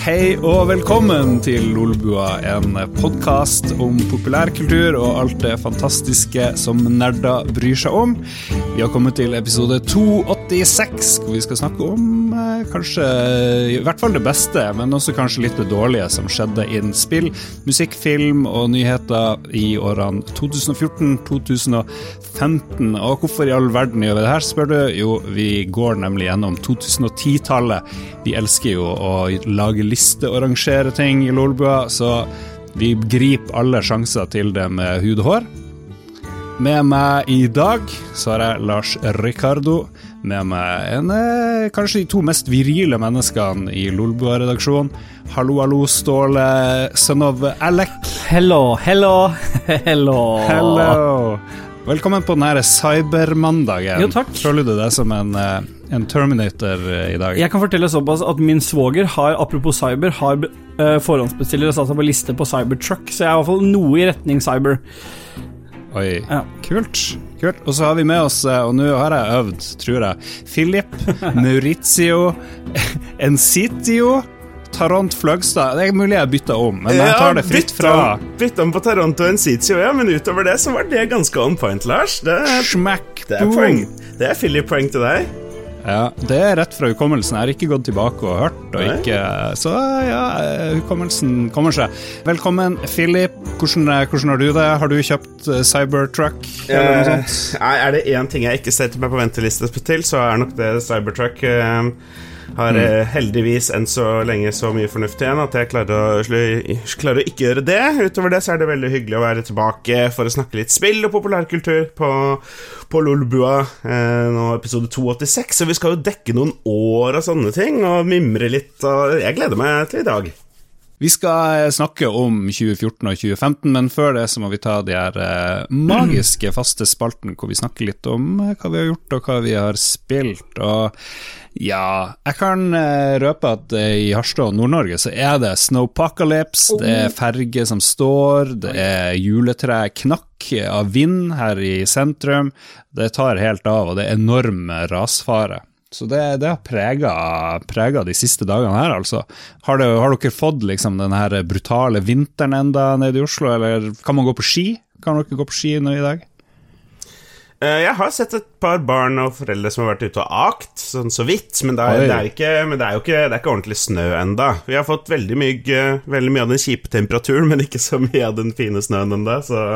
Hei og velkommen til Lolbua, en podkast om populærkultur og alt det fantastiske som nerder bryr seg om. Vi har kommet til episode 286, hvor vi skal snakke om eh, kanskje i hvert fall det beste, men også kanskje litt det dårlige som skjedde innen spill, musikk, film og nyheter i årene 2014-2015. Og hvorfor i all verden gjør vi det her, spør du? Jo, vi går nemlig gjennom 2010-tallet. Vi elsker jo å lage lister og rangere ting i Lolbua, så vi griper alle sjanser til det med hud og hår. Med meg i dag så har jeg Lars Ricardo. Med meg en, eh, kanskje de to mest virile menneskene i Lolbua-redaksjonen. Hallo, hallo, Ståle, son of Alec. Hello, hello, hello. Hello. Velkommen på denne cybermandagen. Jo, takk. Føler du deg som en, eh, en Terminator eh, i dag? Jeg kan fortelle såpass at min svoger har, apropos cyber, har uh, forhåndsbestiller og satt seg på liste på Cybertruck, så jeg er i hvert fall noe i retning cyber. Oi, Ja. kult. kult. Og så har vi med oss, og nå har jeg øvd, tror jeg, Philip Maurizio Encitio Tarant Fløgstad. Det er mulig jeg bytter om, men jeg tar det fritt fra Bytta om på Tarant og Encitio, ja, men utover det så var det ganske on point, Lars. Det, smack det er poeng. Det er Philip-poeng til deg. Ja, det er rett fra hukommelsen. Jeg har ikke gått tilbake og hørt, og ikke Så ja, hukommelsen kommer seg. Velkommen, Philip. Hvordan, hvordan har du det? Har du kjøpt eh, Cybertruck eller noe Eh, sånt? er det én ting jeg ikke setter meg på venteliste til, så er nok det Cybertruck. eh, har Mm. eh, heldigvis enn så lenge så mye fornuft igjen at jeg klarer å, klarer å ikke gjøre det. Utover det så er det veldig hyggelig å være tilbake for å snakke litt spill og populærkultur på, på Lolbua. Eh, nå episode 286, så vi skal jo dekke noen år og sånne ting, og mimre litt, og jeg gleder meg til i dag. Vi skal eh, snakke om 2014 og 2015, men før det så må vi ta de her eh, magiske faste spalten hvor vi snakker litt om eh, hva vi har gjort og hva vi har spilt. Og ja, jeg kan røpe at i Harstad og Nord-Norge så er det snowpocalypse, det er ferge som står, det er juletre knakk av vind her i sentrum. Det tar helt av, og det er enorm rasfare. Så det, det har prega de siste dagene her, altså. Har, det, har dere fått liksom den her brutale vinteren enda nede i Oslo, eller kan man gå på ski? Kan dere gå på ski nå i dag? Eh, Jeg har sett et par barn og foreldre som har vært ute og akt, sånn så vidt, men det er, det er, ikke, men det er jo ikke, det er ikke ordentlig snø enda. Vi har fått veldig mye, veldig mye av den kjipe temperaturen, men ikke så mye av den fine snøen enda, så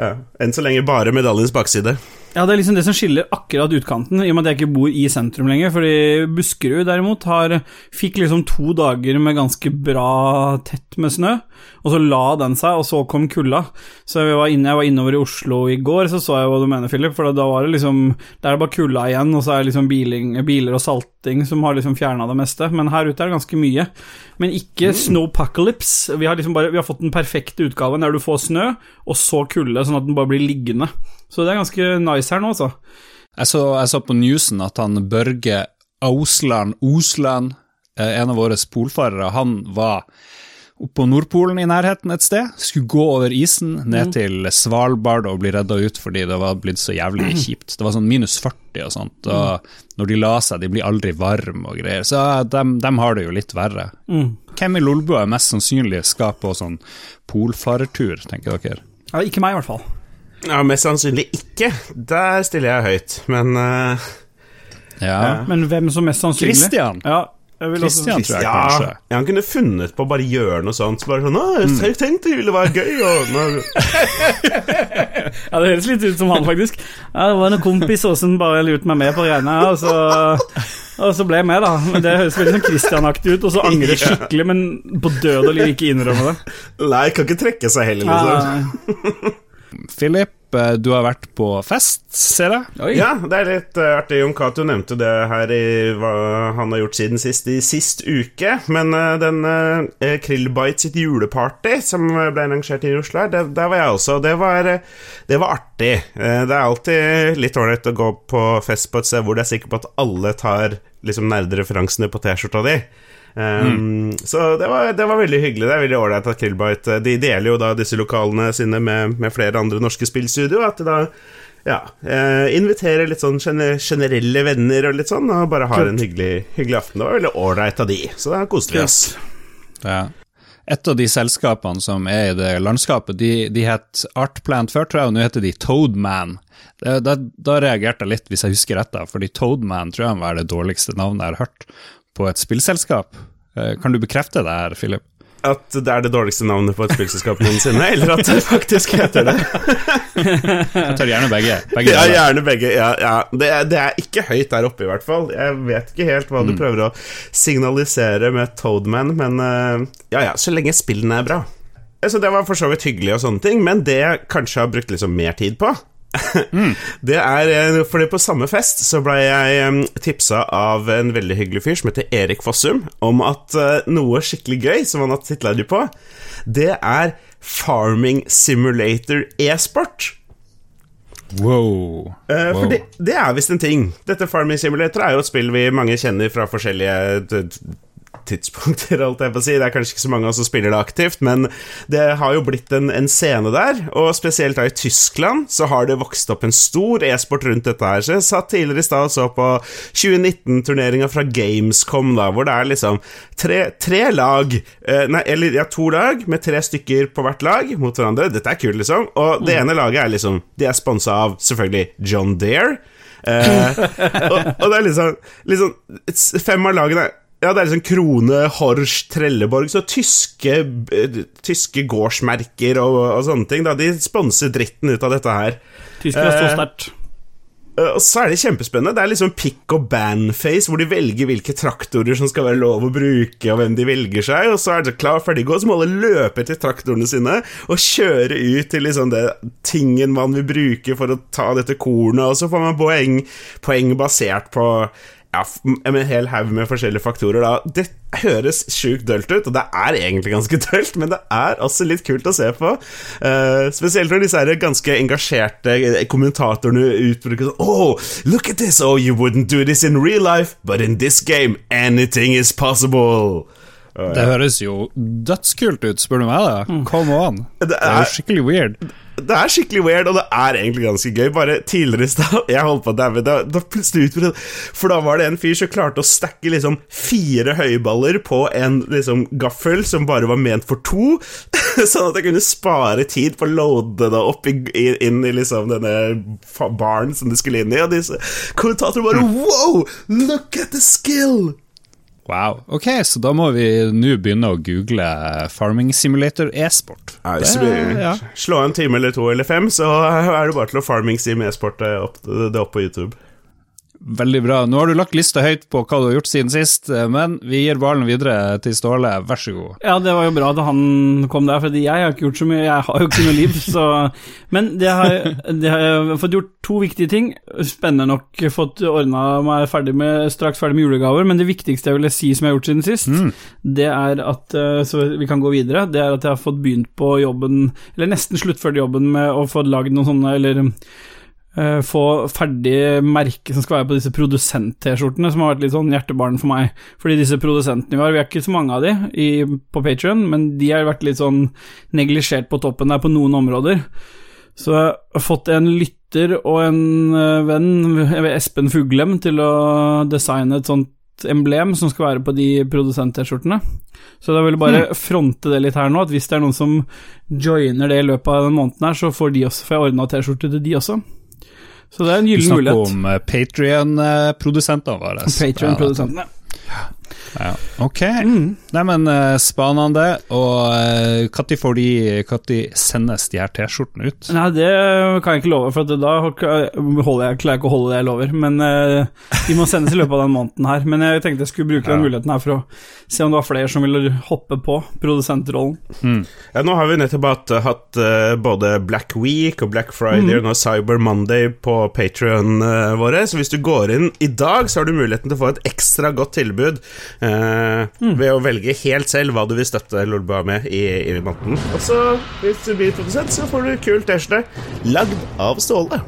ja. Enn så lenge bare medaljens bakside. Ja, det er liksom det som skiller akkurat utkanten, i og med at jeg ikke bor i sentrum lenger. Fordi Buskerud derimot har, fikk liksom to dager med ganske bra tett med snø, og så la den seg, og så kom kulda. Så jeg var, inne, jeg var innover i Oslo i går, så så jeg hva du mener, Philip. For da var det liksom Da er det bare kulda igjen, og så er det liksom biling, biler og salting som har liksom fjerna det meste. Men her ute er det ganske mye. Men ikke snowpocalypse. Vi har liksom bare Vi har fått den perfekte utgaven der du får snø, og så kulde, sånn at den bare blir liggende. Så det er ganske nice her nå, altså. Jeg så, jeg så på newsen at han Børge Ausland Osland, eh, en av våre polfarere, han var oppe på Nordpolen i nærheten et sted, skulle gå over isen ned til Svalbard og bli redda ut fordi det var blitt så jævlig kjipt. Det var sånn minus 40 og sånt, og når de la seg, de blir aldri varme og greier, så dem, dem har det jo litt verre. Hvem i Lolbua mest sannsynlig skal på sånn polfarertur, tenker dere? Ja, ikke meg, i hvert fall. Ja, Mest sannsynlig ikke. Der stiller jeg høyt, men uh, Ja, Men hvem som mest sannsynlig Christian. Ja, Christian, også Christian tror jeg ja, kanskje. ja, han kunne funnet på å bare gjøre noe sånt. Bare sånn, Å, jeg tenkte det ville være gøy, og Ja, det høres litt ut som han, faktisk. Ja, Det var en kompis også som bare lurte meg med på greiene, og så, og så ble jeg med, da. Men Det høres veldig sånn Christian-aktig ut, og så angrer jeg skikkelig, men på død og liv ikke innrømme det. Nei, kan ikke trekke seg heller, liksom. Philip, eh, du har vært på fest, ser jeg. Oi. Ja, det er litt eh, artig. Jon Cato nevnte det her i hva han har gjort siden sist, i sist uke. Men uh, den uh, Krillbite sitt juleparty som ble arrangert i Oslo, her, det, der var jeg også. Det var, det var artig. Uh, det er alltid litt ålreit å gå på fest på et sted hvor du er sikker på at alle tar liksom nerdereferansene på T-skjorta di. Um, Så det var, det var veldig hyggelig. Det er veldig ålreit at Krillbite De deler jo da disse lokalene sine med, med flere andre norske spillstudio. At de da ja, eh, inviterer litt sånn gene- generelle venner og litt sånn, og bare har en hyggelig, hyggelig aften. Det var veldig ålreit av de, så da koste vi oss. Ja. Et av de selskapene som er i det landskapet, de, de het Artplant før, tror jeg, og nå heter de Toadman. Da, da reagerte jeg litt, hvis jeg husker rett, da, fordi Toadman tror jeg var det dårligste navnet jeg har hørt på et spillselskap. Eh, Kan du bekrefte det her, Philip? At det er det dårligste navnet på et spillselskap noensinne, eller at det faktisk heter det? Jeg tar gjerne begge. begge Ja, gjerne begge. Ja, ja. Det, er, det er ikke høyt der oppe, i hvert fall. Jeg vet ikke helt hva du prøver å signalisere med Toadman, men eh, ja ja, så lenge spillene er bra. Så Det var for så vidt hyggelig, og sånne ting men det jeg kanskje har brukt liksom mer tid på Det er eh, fordi på samme fest så ble jeg tipsa av en veldig hyggelig fyr som heter Erik Fossum, om at eh, noe skikkelig gøy som han har titla de på, det er Farming Simulator e-sport. Wow. Eh, Wow. For det, det er visst en ting. Dette Farming Simulator er jo et spill vi mange kjenner fra forskjellige tidspunkter, holdt jeg på å si. Det er kanskje ikke så mange av oss som spiller det aktivt, men det har jo blitt en, en scene der. Og spesielt da i Tyskland så har det vokst opp en stor e-sport rundt dette her. Så jeg satt tidligere i stad og så på 2019-turneringa fra Gamescom, da, hvor det er liksom tre, tre lag eh, Nei, eller ja, to lag med tre stykker på hvert lag mot hverandre. Dette er kult, liksom. Og det ene laget er liksom De er sponsa av selvfølgelig John Deere. Eh, og, og det er liksom, liksom Fem av lagene ja, det er liksom Krone, Horsch, Trelleborg Så tyske, eh, tyske gårdsmerker og, og sånne ting. Da. De sponser dritten ut av dette her. Tyskere står så sterkt. Eh, Og så er det kjempespennende. Det er liksom pick og ban-face, hvor de velger hvilke traktorer som skal være lov å bruke, og hvem de velger seg. Og så er det klar, ferdig, gå. Så må alle løpe til traktorene sine og kjøre ut til liksom det tingen man vil bruke for å ta dette kornet, og så får man poeng, poeng basert på ja, f- en hel haug med forskjellige faktorer. Da. Det høres sjukt dølt ut, og det er egentlig ganske dølt, men det er også litt kult å se på. Uh, spesielt når disse her ganske engasjerte kommentatorene utbruker sånn Oh, look at this! Oh, you wouldn't do this in real life, but in this game, anything is possible. Det høres jo dødskult ut, spør du meg. da Come on. Det Det er er- jo skikkelig weird. Det er skikkelig weird, og det er egentlig ganske gøy. Bare tidligere i stad Jeg holdt på å daue. Da, da plutselig utbrøt For da var det en fyr som klarte å stacke liksom fire høyballer på en liksom gaffel som bare var ment for to. Sånn at jeg kunne spare tid på å loade det opp i, inn i liksom denne baren som det skulle inn i. Og disse kommentatorene bare Wow! Look at the skill! Wow. Ok, så da må vi nå begynne å google Farming Simulator e-sport. Ja, slå en time eller to eller fem, så er det bare til å farming sim e-sport det opp på YouTube. Veldig bra. Nå har du lagt lista høyt på hva du har gjort siden sist, men vi gir ballen videre til Ståle. Vær så god. Ja, det var jo bra at han kom der, for jeg har ikke gjort så mye. Jeg har jo ikke noe liv, så Men det har, det har jeg fått gjort to viktige ting. Spennende nok fått ordna meg ferdig med, straks ferdig med julegaver, men det viktigste jeg ville si som jeg har gjort siden sist, det er at eh, Så vi kan gå videre. Det er at jeg har fått begynt på jobben, eller nesten sluttført jobben med å få lagd noen sånne, eller eh, få ferdig merke som skal være på disse produsent-T-skjortene, som har vært litt sånn hjertebarn for meg. Fordi disse produsentene vi har, vi er ikke så mange av de i, på Patrion, men de har vært litt sånn neglisjert på toppen der på noen områder. Så jeg har fått en lytter og en uh, venn, Espen Fuglem, til å designe et sånt emblem som skal være på de produsent-T-skjortene. Så da vil jeg bare fronte det litt her nå, at hvis det er noen som joiner det i løpet av den måneden her, så får de også, får jeg ordna T-skjorte til de også. Så det er en gyllen mulighet. Vi snakker mulighet. om Patrion-produsentene våre. Patrion-produsentene. Ja, ok. Mm. Neimen, eh, Spanende. Og når får de Når sendes de her T-skjortene ut? Nei, det kan jeg ikke love, for at da holder jeg, klarer jeg ikke å holde det jeg lover. Men eh, de må sendes i løpet av den måneden her. Men jeg tenkte jeg skulle bruke den Ja. muligheten her for å se om det var flere som ville hoppe på produsentrollen. Ja, nå har vi nettopp hatt, hatt eh, både Black Week og Black Friday og Cyber Monday på Patrion våre, så hvis du går inn i dag, så har du muligheten til å få et ekstra godt tilbud eh, ved å velge helt selv hva du vil støtte Lolbua med i, i måneden. Og så, hvis du blir produsent, så får du kul T-skjorte lagd av Ståle.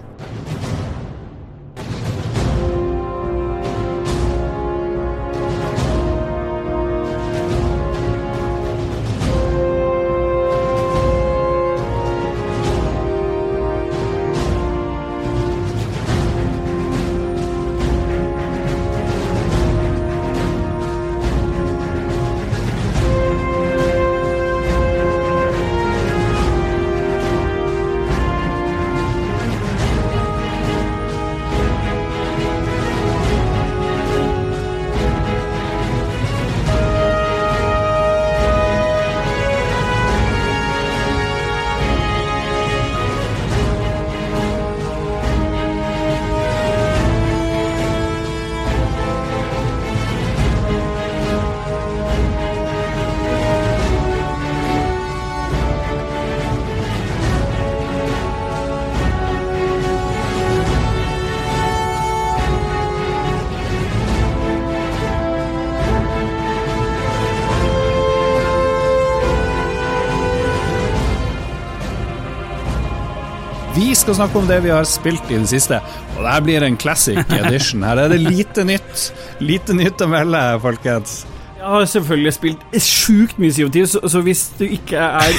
Skal snakke om det vi har spilt i det siste. Og det her blir en classic edition. Her er det lite nytt. Lite nytt å melde, folkens. Jeg har selvfølgelig spilt sjukt mye CO2, så, så hvis du ikke er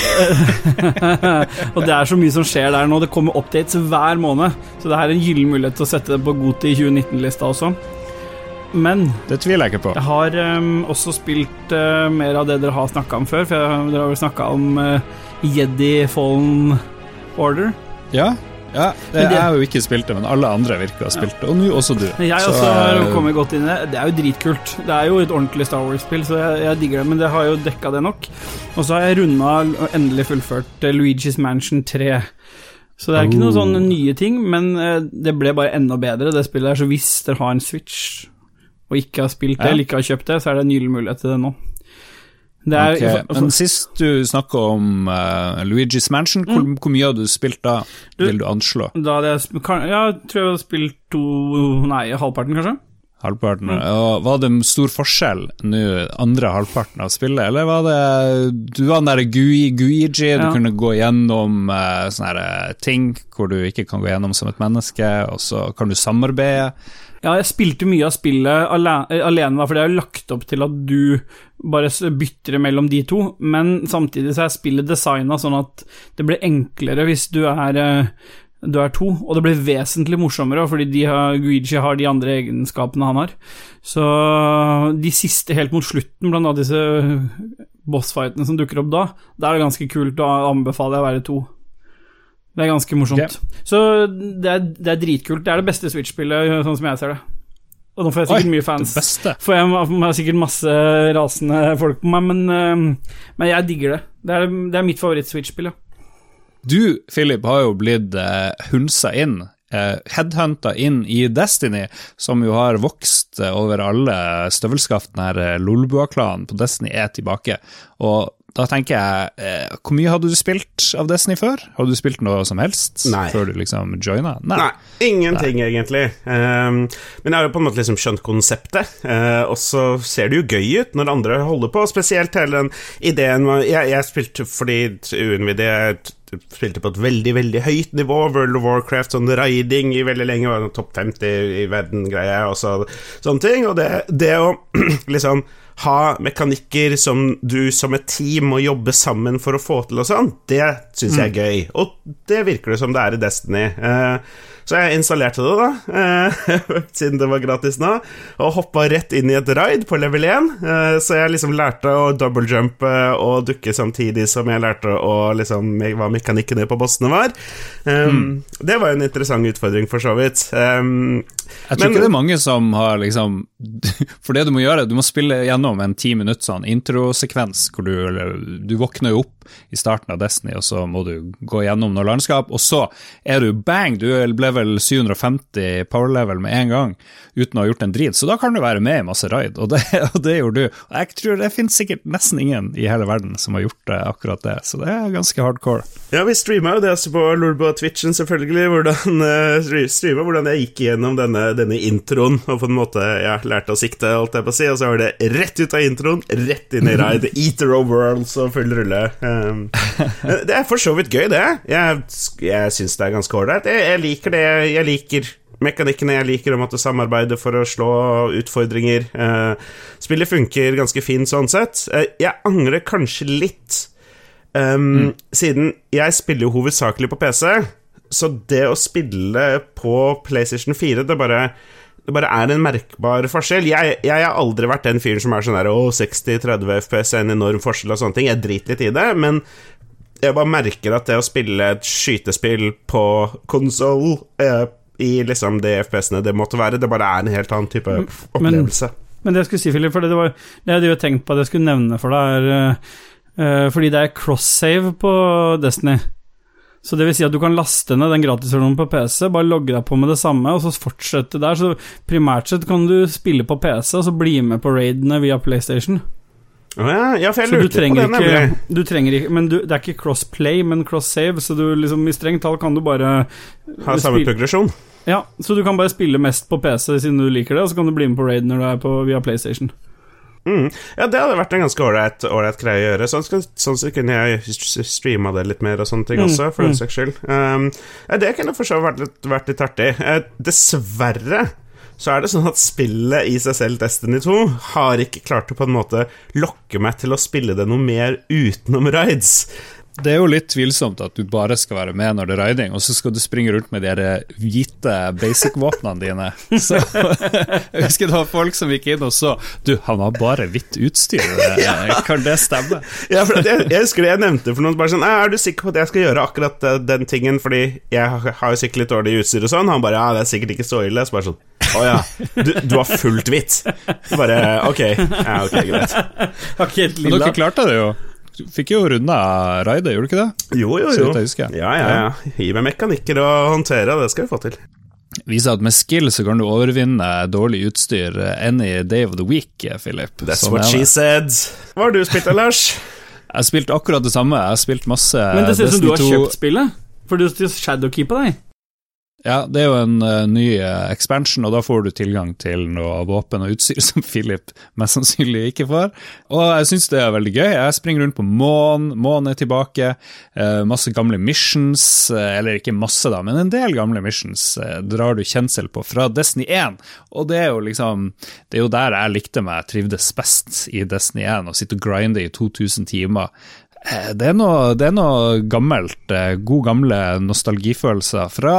Og det er så mye som skjer der nå. Det kommer updates hver måned, så det er en gyllen mulighet til å sette det på god til 2019-lista også. Men Det tviler jeg ikke på. jeg har um, også spilt uh, mer av det dere har snakka om før, for jeg, dere har vel snakka om uh, Jedi Fallen Order. Ja, ja det, det- jeg har jo ikke spilt det, men alle andre virker å ha spilt det. Og nå også du. Jeg Så, også har eh, kommet godt inn i det. Det er jo dritkult. Det er jo et ordentlig Star Wars-spill, så jeg, jeg digger det, men det har jo dekka det nok. Og så har jeg runda og endelig fullført eh, Luigi's Mansion 3. Så det er ikke noen Oh. sånne nye ting, men eh, det ble bare enda bedre, det spillet der. Så hvis dere har en Switch og ikke har spilt det, eller ikke har kjøpt det, så er det en gyllen mulighet til det nå. Er, okay. Men sist du snakka om uh, Luigi's Mansion, hvor, Mm. hvor mye hadde du spilt da? Du- Vil du anslå? da hadde jeg kan- Ja, tror jeg har spilt to Nei, halvparten, kanskje? Halvparten? Mm. Og var det stor forskjell nå, andre halvparten av spillet, eller var det Du var den derre Gui, Guigi, du kunne gå gjennom uh, sånne eh, ting hvor du ikke kan gå gjennom som et menneske, og så kan du samarbeide. Ja, jeg spilte mye av spillet alene, alene for det er jo lagt opp til at du bare bytter det mellom de to, men samtidig så er spillet designa sånn at det blir enklere hvis du er, eh, du er to, og det blir vesentlig morsommere, fordi de har, Guigi har de andre egenskapene han har. Så de siste, helt mot slutten, blant annet disse bossfightene som dukker opp da, da er det ganske kult, da anbefaler jeg å være to. Det er ganske morsomt. Yeah. Så det er, det er dritkult. Det er det beste Switch-spillet, sånn som jeg ser det. Og nå får jeg sikkert Oi, mye fans. For jeg har sikkert masse rasende folk på meg, men, eh, men jeg digger det. Det er, det er mitt favoritt-Switch-spill, ja. Du, Philip, har jo blitt eh, hunsa inn, eh, headhunta inn i Destiny, som jo har vokst over alle støvelskaftene her. eh, Lolbua-klanen på Destiny er tilbake. Og da tenker jeg, eh, hvor mye hadde du spilt av Destiny før? Hadde du spilt noe som helst Nei. før du liksom joina? Nei, ingenting egentlig. Um, men jeg har jo på en måte liksom skjønt konseptet, uh, og så ser det jo gøy ut når andre holder på, spesielt hele den ideen Jeg, jeg spilte fordi jeg spilte på et veldig, veldig høyt nivå, World of Warcraft, sånn riding i veldig lenge, var topp 50 i verden-greie, og så, sånne ting, og det, det å liksom ha mekanikker som du som et team må jobbe sammen for å få til og sånn, det syns jeg er gøy. Og det virker det som det er i Destiny. Eh, så jeg installerte det, da, eh, siden det var gratis nå, og hoppa rett inn i et raid på level 1. Eh, så jeg liksom lærte å double jump og dukke samtidig som jeg lærte å liksom hva mekanikkene på bossene var. Mm. Det var jo en interessant utfordring, for så vidt. Um, Jeg tror Men- ikke det er mange som har liksom For det du må gjøre, du må spille gjennom en ti minutts sånn introsekvens hvor du, eller, du våkner jo opp i starten av Destiny, og så må du gå gjennom noe landskap, og så er du bang, du ble vel 750 power level med en gang, uten å ha gjort en drit, så da kan du være med i masse raid, og det, og det gjorde du. Og jeg tror det finnes sikkert nesten ingen i hele verden som har gjort det, akkurat det, så det er ganske hardcore. Ja, vi streama jo det også på Lolbo Twitchen, selvfølgelig. Hvordan, uh, hvordan jeg gikk gjennom denne, denne introen og på en måte ja, lærte å sikte, holdt jeg på å si. Og så var det rett ut av introen, rett inn i raid. Eater of Worlds og full rulle. Um, det er for så vidt gøy, det. Jeg, jeg syns det er ganske ålreit. Jeg, jeg liker det. Jeg liker mekanikkene jeg liker å måtte samarbeide for å slå utfordringer. Eh, spillet funker ganske fint sånn sett. Eh, jeg angrer kanskje litt Um, Siden jeg spiller jo hovedsakelig på PC, så det å spille på PlayStation 4 Det bare, det bare er en merkbar forskjell. Jeg, jeg har aldri vært den fyren som er sånn der Å, 60-30 FPS er en enorm forskjell og sånne ting. Jeg driter litt i det, men jeg bare merker at det å spille et skytespill på konsoll eh, i liksom de FPS-ene det måtte være, det bare er en helt annen type opplevelse. Men det jeg skulle si, Philip, for det, var, det hadde jeg jo tenkt på at jeg skulle nevne for deg, er eh, eh, fordi det er cross-save på Destiny. Så det vil si at du kan laste ned den gratisversjonen på PC, bare logge deg på med det samme, og så fortsette der. Så primært sett kan du spille på PC, og så bli med på raidene via PlayStation. Ja, ja, for jeg Så du lurte på det, nemlig. du trenger ikke Men du, det er ikke crossplay, men cross-save, så du liksom i strengt tall kan du bare Ha samme spille- progresjon. Ja, så du kan bare spille mest på PC siden du liker det, og så kan du bli med på raid når du er på, via PlayStation. Mm. Ja, det hadde vært en ganske ålreit greie å gjøre. Sånn, sånn så kunne jeg streama det litt mer og sånne ting Mm, også, for mm. den saks skyld. Um, ja, det kunne for så vidt vært, vært litt artig. Uh, dessverre så er det sånn at spillet i seg selv, Destiny 2, har ikke klart å på en måte lokke meg til å spille det noe mer utenom raids. Det er jo litt tvilsomt at du bare skal være med når det er raiding, og så skal du springe rundt med de hvite basic-våpnene dine. Så Jeg husker det var folk som gikk inn og så Du, han har bare hvitt utstyr, Eh, kan det stemme? Ja, jeg, jeg husker det jeg nevnte for noen bare sånn «Ah, Er du sikker på at jeg skal gjøre akkurat eh, den tingen, fordi jeg har har jo sikkert litt dårlig utstyr og sånn? Han bare Ja, det er sikkert ikke så ille. Så bare sånn Å ja, du, du har fullt hvitt. Bare Ok, ja, ok, greit. Har ikke helt Men dere klarte det jo. Du fikk jo runda raidet, gjorde du ikke det? Jo, jo, jo. Ja, ja, ja. Gi meg mekanikker og håndtere, det skal vi få til. Viser at med skill så kan du overvinne dårlig utstyr any day of the week, Philip. That's Sånn what she said. Hva har du spilt da, Lars? Jeg har spilt akkurat det samme. Jeg har spilt masse Men det ser ut som du har kjøpt spillet. For du skal shadowkeepe deg. Ja, det er jo en uh, ny uh, expansion, og da får du tilgang til noe våpen og utstyr som Philip mest sannsynlig ikke får. Og jeg syns det er veldig gøy. Jeg springer rundt på månen, månen er tilbake. Uh, masse gamle missions, eller ikke masse, da, men en del gamle missions drar du kjensel på fra Destiny 1. Og det er jo liksom Det er jo der jeg likte meg, trivdes best i Destiny 1, å sitte og grinde i 2000 timer. Det er noe, det er noe gammelt, god gamle nostalgifølelser fra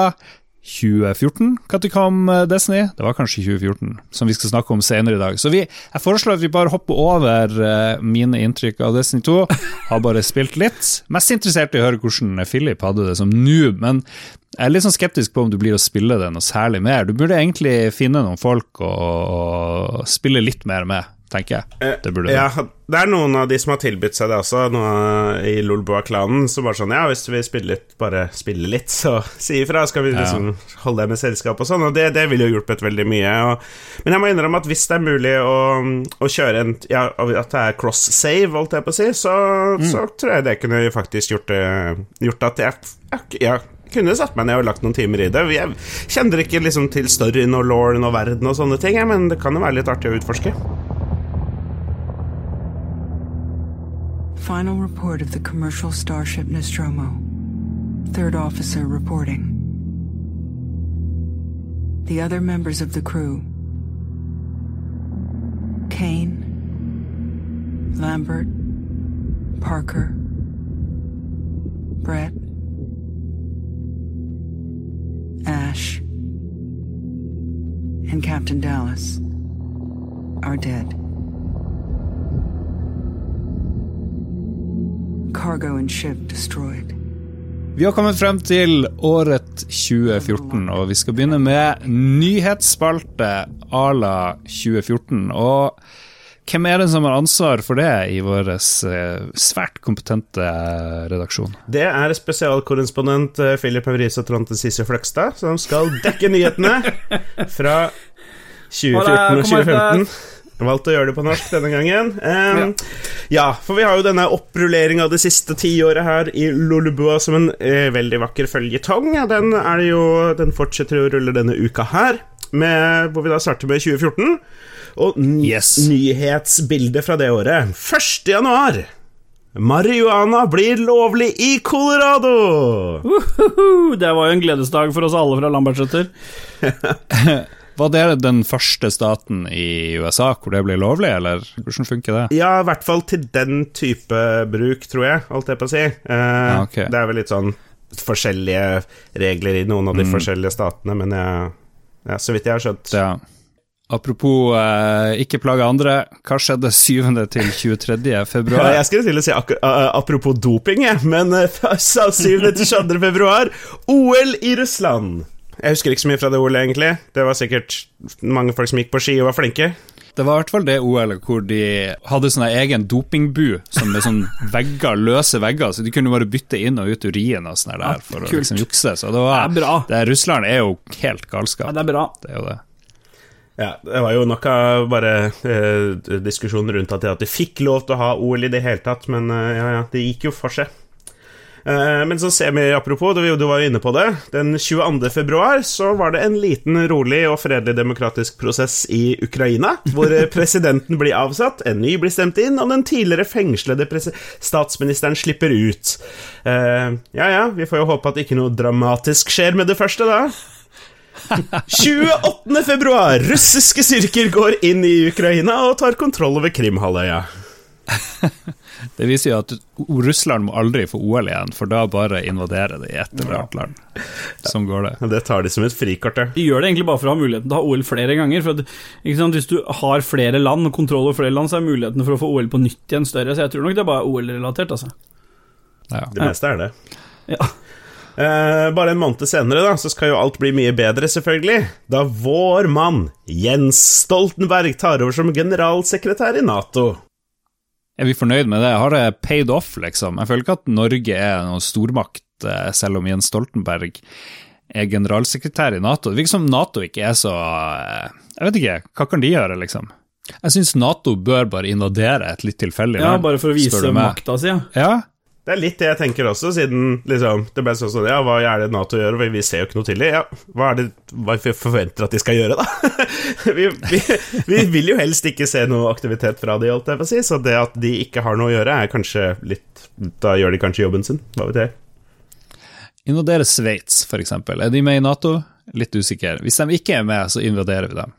2014, når kom Disney. Det var kanskje 2014, som vi skal snakke om senere i dag. Så vi, jeg foreslår at vi bare hopper over eh, mine inntrykk av Destiny 2. Har bare spilt litt. Mest interessert i å høre hvordan Philip hadde det som noob, men jeg er litt sånn skeptisk på om du blir å spille det noe særlig mer. Du burde egentlig finne noen folk å spille litt mer med, tenker jeg. Det burde. Ja, det er noen av de som har tilbudt seg det også, i Lolboa-klanen, som bare sånn Ja, hvis du vil spille litt, bare spille litt, så si ifra, skal vi liksom holde deg med selskap og sånn, og det, det ville jo hjulpet veldig mye. Og, men jeg må innrømme at hvis det er mulig å, å kjøre en Ja, at det er cross-save, holdt jeg på å si, så, så tror jeg det kunne faktisk gjort, gjort at jeg, jeg, jeg kunne satt meg ned og lagt noen timer i det. Jeg kjenner ikke liksom til storyen og lauren og verden og sånne ting, men det kan jo være litt artig å utforske. Final report of the commercial starship Nostromo. Third officer reporting. The other members of the crew Kane, Lambert, Parker, Brett, Ash, and Captain Dallas are dead. Cargo and ship destroyed. Vi har kommet frem til året 2014, og vi skal begynne med nyhetsspalte à la 2014. Og hvem er det som har ansvar for det i vår eh, svært kompetente redaksjon? Det er spesialkorrespondent eh, Philip Haurise og Trond Sisse Fløgstad som skal dekke nyhetene fra 2014 og 2015. Valgte å gjøre det på norsk denne gangen. Um, ja. for vi har jo denne opprulleringa av det siste tiåret her i Lollebua som en eh, veldig vakker føljetong. Ja, den, er jo, den fortsetter å rulle denne uka her, med, hvor vi da starter med 2014. Og n Yes. nyhetsbildet fra det året. 1. januar. Marihuana blir lovlig i Colorado! Uhuhu, det var jo en gledesdag for oss alle fra Lambertseter. Var det den første staten i USA hvor det ble lovlig, eller hvordan funker det? Ja, i hvert fall til den type bruk, tror jeg, holdt jeg på å si. Eh, okay. Det er vel litt sånn forskjellige regler i noen av de forskjellige statene, men jeg, ja, så vidt jeg har skjønt Ja. Apropos eh, ikke plage andre, hva skjedde 7. til 23. Ja, februar? jeg skulle til å si apropos doping, jeg, men eh, fra 7. til 22. februar, OL i Russland. Jeg husker ikke så mye fra det OL, egentlig. Det var sikkert mange folk som gikk på ski og var flinke. Det var i hvert fall det OL-et hvor de hadde sånn egen dopingbu som med sånn vegger, løse vegger, så de kunne bare bytte inn og ut urin og sånn der Ja, for å liksom jukse. Så det var Det er bra. det, Russland er jo helt galskap. Ja, det er bra. Det er jo det. Ja, det var jo nok av bare eh, diskusjonen rundt at de, at de fikk lov til å ha OL i det hele tatt, men eh, ja, ja, det gikk jo for seg. Eh, Men så ser vi, apropos, du var jo inne på det Den 22. februar så var det en liten, rolig og fredelig demokratisk prosess i Ukraina, hvor eh, presidenten blir avsatt, en ny blir stemt inn, og den tidligere fengslede statsministeren slipper ut. Eh, Ja ja, vi får jo håpe at ikke noe dramatisk skjer med det første, da. 28. februar! Russiske styrker går inn i Ukraina og tar kontroll over Krimhalvøya. Det viser jo at Russland må aldri få OL igjen, for da bare invaderer de et eller annet land. Sånn går det. Det tar de som et frikort, ja. De gjør det egentlig bare for å ha muligheten til å ha OL flere ganger. For at, ikke sant? Hvis du har flere land og kontroll over flere land, så er muligheten for å få OL på nytt igjen større. Så jeg tror nok det er bare OL-relatert, altså. Ja. Det meste er det. Ja. Eh, bare en måned senere da, så skal jo alt bli mye bedre, selvfølgelig. Da vår mann Jens Stoltenberg tar over som generalsekretær i Nato. Er vi fornøyd med det? Har det paid off, liksom? Jeg føler ikke at Norge er noen stormakt, eh, selv om Jens Stoltenberg er generalsekretær i Nato. Det virker som Nato ikke er så eh, Jeg vet ikke, hva kan de gjøre, liksom? Jeg syns Nato bør bare invadere et litt tilfeldig ja, bare for å vise makta si, ja. Ja, Det er litt det jeg tenker også, siden liksom, det ble sånn sånn Ja, hva er det Nato gjør? Vi- ser jo ikke noe til det. Ja, hva er det hva vi forventer at de skal gjøre, da? vi, vi, vi vil jo helst ikke se noe aktivitet fra de, holdt jeg på si, så det at de ikke har noe å gjøre, er kanskje litt Da gjør de kanskje jobben sin, hva vet jeg. Invadere Sveits, eksempel. Er de med i Nato? Litt usikker. Hvis de ikke er med, så invaderer vi dem.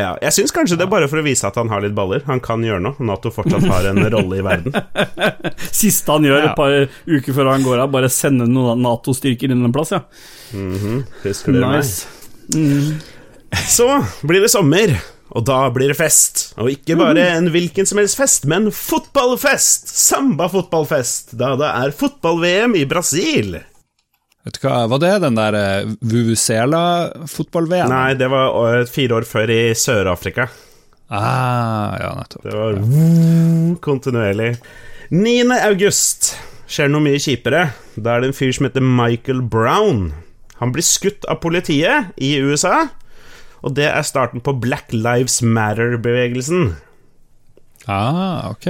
Ja, jeg syns kanskje det er bare for å vise at han har litt baller. Han kan gjøre noe. Nato fortsatt har en rolle i verden. Siste han gjør Ja. et par uker før han går av, bare sende noen Nato-styrker inn en plass, ja. Mhm, Husker dere meg? Nice. Mm. Så blir det sommer, og da blir det fest. Og ikke bare en hvilken som helst fest, men fotballfest! Samba-fotballfest, da det er fotball-VM i Brasil. Vet du hva, Var det den der uh, Vuvuzela-fotball-VM? Nei, det var øh, fire år før i Sør-Afrika. Ah, ja, nettopp. Det var ja. kontinuerlig. 9. august skjer noe mye kjipere. Da er det en fyr som heter Michael Brown. Han blir skutt av politiet i USA, og det er starten på Black Lives Matter-bevegelsen. Ah, ok.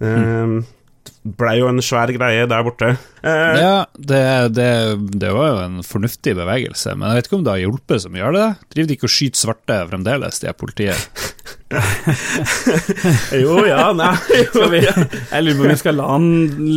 Mm. Blei jo en svær greie der borte. Eh, Ja, det, det, det var jo en fornuftig bevegelse, men jeg vet ikke om det har hjulpet så mye. Gjør det det? Driver de ikke og skyter svarte fremdeles, de er politiet? Jo, ja, nei jo, ja. jeg lurer på om vi skal la han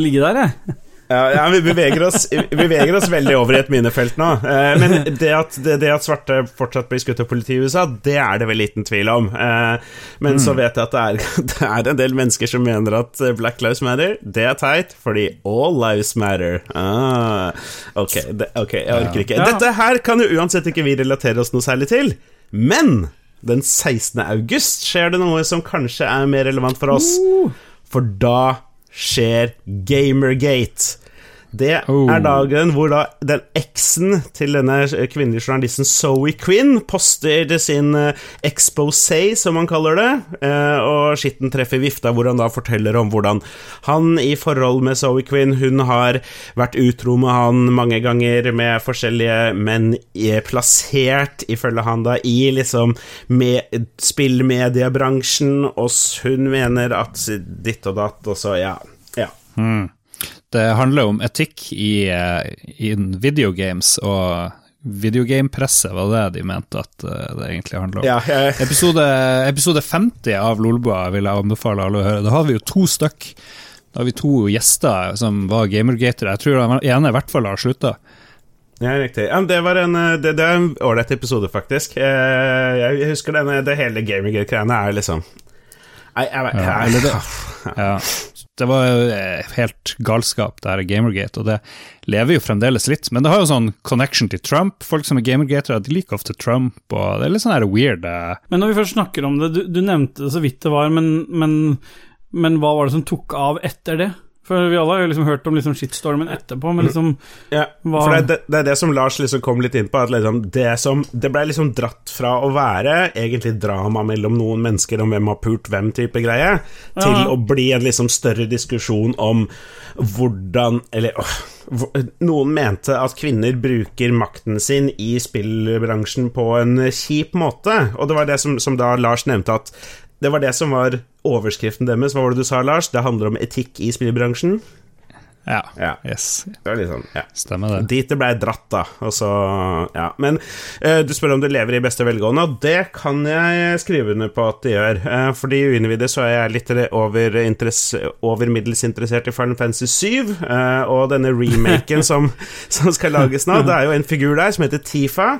ligge der, jeg. Ja, vi beveger oss, vi beveger oss veldig over i et minefelt nå. Eh, men det at, det, det at svarte fortsatt blir skutt av politiet i USA, det er det vel liten tvil om. Eh, men så vet jeg at det er, det er en del mennesker som mener at eh, Black Lives Matter, det er teit, fordi all lives matter. Ah, ok, det, ok, jeg orker ikke. Dette her kan jo uansett ikke vi relatere oss noe særlig til, men den 16. august skjer det noe som kanskje er mer relevant for oss. For da skjer Gamergate. Det Oh. er dagen hvor da den eksen til denne kvinnelige journalisten Zoe Quinn poster sin expose, exposé, som han kaller det, eh, og skitten treffer vifta, hvor han da forteller om hvordan han i forhold med Zoe Quinn Hun har vært utro med han mange ganger med forskjellige menn eh, plassert, ifølge han da, i liksom med, spillmediebransjen, og hun mener at ditt og datt, og så, ja. ja. Det handler om etikk i, eh, i videogames, og videogamepresset var det de mente at eh, det egentlig handler om. ja jeg, Episode, episode 50 av Lolboa vil jeg anbefale alle å høre. Da har vi jo to stykk. Da har vi to gjester som var gamergatere. Jeg tror den ene i hvert fall har slutta. Ja, riktig. Ja, det var en eh, Det, det er en ålreit episode, faktisk. Jeg husker denne, det hele Gamergate-greiene er liksom Nei, jeg, vet Ja, det- Ja. Det var eh, helt galskap, det her Gamergate, og det lever jo fremdeles litt. Men det har jo sånn connection til Trump. Folk som er gamergatere, de liker ofte Trump, og det er litt sånn her weird eh, Men når vi først snakker om det, du, du nevnte det så vidt det var, men, men, men hva var det som tok av etter det? For vi alle har jo liksom hørt om liksom shitstormen etterpå, men liksom ja, for det, det, det er det som Lars liksom kom litt inn på. At liksom det, som, det ble liksom dratt fra å være egentlig drama mellom noen mennesker om hvem har pult hvem-type greie, til Ja. å bli en liksom større diskusjon om hvordan Eller åh, noen mente at kvinner bruker makten sin i spillbransjen på en kjip måte, og det var det som, som da Lars nevnte at det var det som var overskriften deres. Hva var det du sa, Lars? Det handler om etikk i spillbransjen? Ja. Ja. Yes. Det var litt sånn, ja. Stemmer det. Dit det blei dratt, da. Så, ja. Men uh, du spør om det lever i beste velgående, og det kan jeg skrive under på at det gjør. Uh, fordi uinnvidde så er jeg litt over, over middels interessert i Final Fantasy 7, uh, og denne remaken som, som skal lages nå, det er jo en figur der som heter Tifa.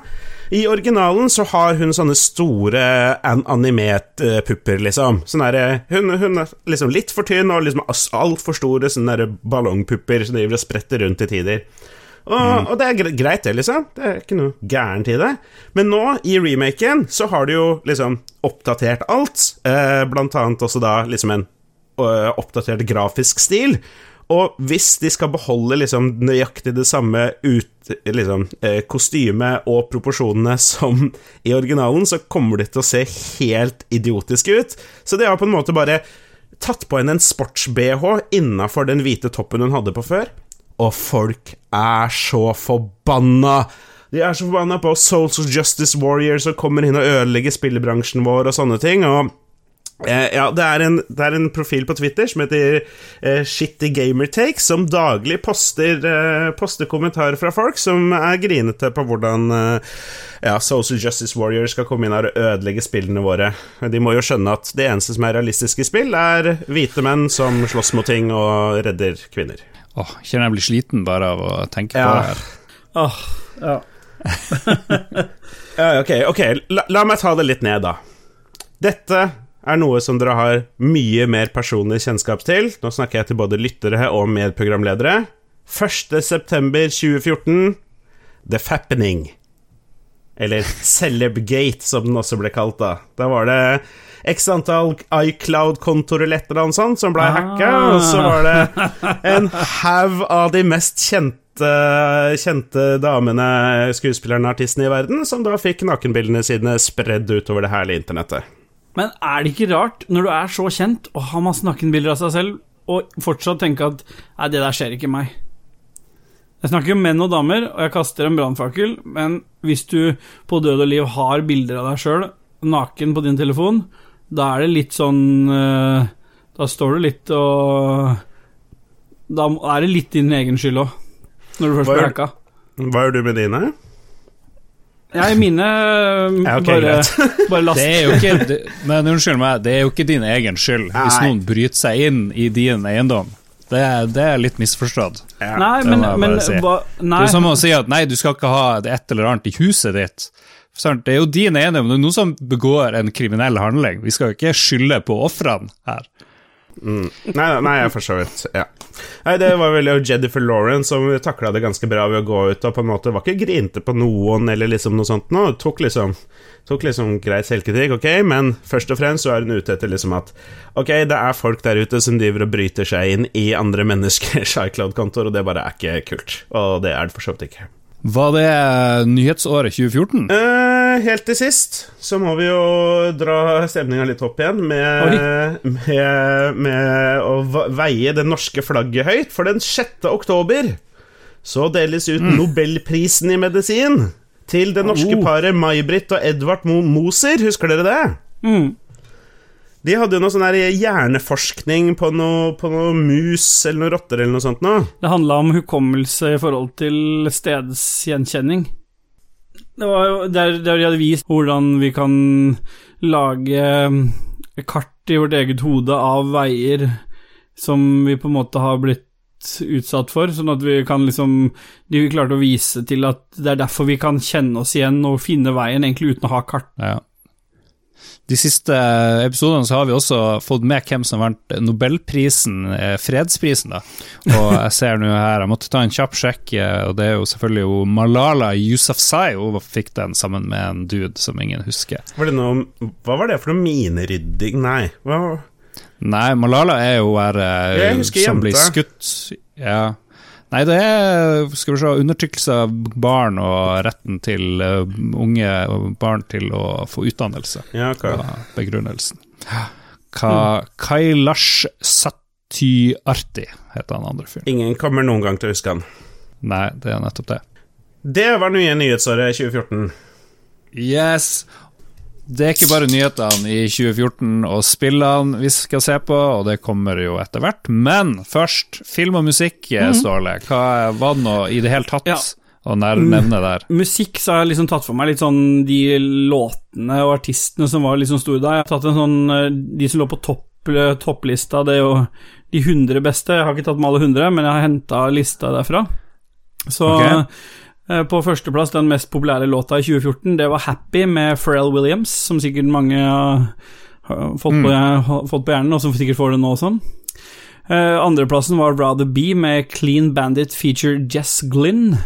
I originalen så har hun sånne store an animet-pupper, liksom. Sånn der, hun, hun er liksom litt for tynn og liksom altfor store sånne ballongpupper som driver og spretter rundt til tider. Og, og det er greit, det, liksom. Det er ikke noe gærent i det. Men nå, i remaken, så har de jo liksom oppdatert alt. Eh, blant annet også da liksom en uh, oppdatert grafisk stil. Og hvis de skal beholde liksom nøyaktig det samme ut, liksom, eh, kostyme og proporsjonene som i originalen, så kommer de til å se helt idiotisk ut. Så de har på en måte bare tatt på henne en sports-BH innafor den hvite toppen hun hadde på før. Og folk er så forbanna! De er så forbanna på Souls of Justice Warriors og kommer inn og ødelegger spillebransjen vår og sånne ting. og Eh, ja, det er, en, det er, en, profil på Twitter som heter eh, Shitty Gamertake, som daglig poster, eh, poster, kommentarer fra folk som er grinete på hvordan eh, ja, Social Justice Warriors skal komme inn her og ødelegge spillene våre. De må jo skjønne at det eneste som er realistiske spill, er hvite menn som slåss mot ting og redder kvinner. Åh, kjenner jeg blir sliten bare av å tenke ja. på det her. Åh, ja. ja, ok, ok, la, la meg ta det litt ned, da. Dette er noe som dere har mye mer personlig kjennskap til. Nå snakker jeg til både lyttere og medprogramledere. 1.9.2014 The Fappening. Eller Celebgate, som den også ble kalt da. Da var det x antall iCloud-kontoer eller et eller annet sånt som ble ah. hacka, og så var det en haug av de mest kjente, kjente damene, skuespillerne, artistene i verden, som da fikk nakenbildene sine spredd utover det herlige internettet. Men er det ikke rart, når du er så kjent og har masse nakenbilder av seg selv, og fortsatt tenke at nei, det der skjer ikke meg? Jeg snakker om menn og damer, og jeg kaster en brannfakkel, men hvis du på død og liv har bilder av deg sjøl naken på din telefon, da er det litt sånn eh, Da står du litt og Da er det litt din egen skyld òg, når du først blir hacka. Hva gjør du med dine? Ja, i mine ja, okay, bare, bare last. Det er jo ikke, det, men unnskyld meg, det er jo ikke din egen skyld Nei. hvis noen bryter seg inn i din eiendom. Det, det er litt misforstått. Ja. Nei, men, men si. hva, nei. Det er som å si at nei, du skal ikke ha et eller annet i huset ditt. Det er jo din eiendom. Det er noen som begår en kriminell handling. Vi skal jo ikke skylde på ofrene her. Mm. Nei, nei, jeg for så vidt. Ja. Nei, det var vel Jennifer Lawrence som takla det ganske bra ved å gå ut og på en måte var ikke grinte på noen eller liksom noe sånt nå. Tok liksom Tok liksom grei selvkritikk, ok, men først og fremst så er hun ute etter liksom at Ok, det er folk der ute som driver og bryter seg inn i andre menneskers iCloud-kontoer, og det bare er ikke kult. Og det er det for så vidt ikke. Var det nyhetsåret 2014? Eh, helt til sist så må vi jo dra stemninga litt opp igjen med, med, med, å veie det norske flagget høyt. For den 6. oktober så deles ut mm. Nobelprisen i medisin til det norske oh. paret May-Britt og Edvard Moser. Husker dere det? Mm. De hadde jo noe sånn hjerneforskning på noe, på noe, mus eller noe rotter eller noe sånt noe. Det handla om hukommelse i forhold til stedsgjenkjenning. Det var jo der, der de hadde vist hvordan vi kan lage eh, kart i vårt eget hode av veier som vi på en måte har blitt utsatt for, sånn at vi kan liksom De klarte å vise til at det er derfor vi kan kjenne oss igjen og finne veien, egentlig uten å ha kart. Ja de siste episodene så har vi også fått med hvem som vant Nobelprisen, eh, fredsprisen. da. Og jeg ser nå her, jeg måtte ta en kjapp sjekk, eh, og det er jo selvfølgelig jo Malala Yousafzai. Hun fikk den sammen med en dude som ingen husker. Var det noe, hva var det for noe minerydding? Nei. Hva? Nei, Malala er jo her eh, som blir skutt. Ja. Nei, det er skal vi se, undertrykkelse av barn og retten til uh, unge barn til å få utdannelse. Ja, okay. begrunnelsen. Ka, Kailash Satyarti heter han andre fyren. Ingen kommer noen gang til å huske han. Nei, det er nettopp det. Det var nye nyhetsåret 2014. Yes. Det er ikke bare nyhetene i 2014 og spillene vi skal se på, og det kommer jo etter hvert. Men først, film og musikk, mm. Ståle. Hva var det nå i det hele tatt ja. å nevne der? Musikk så har jeg liksom tatt for meg litt sånn de låtene og artistene som var liksom store da. Jeg har tatt en sånn eh, De som lå på topp, eh, topplista, det er jo de 100 beste. Jeg har ikke tatt med alle 100, men jeg har henta lista derfra. Så okay. Eh, på førsteplass, den mest populære låta i 2014, det var 'Happy' med Pharrell Williams, som sikkert mange har fått, mm. på, fått på hjernen, og som sikkert får det nå også. Uh, andreplassen var 'Rather Be' med 'Clean Bandit' feature Jess Glynn.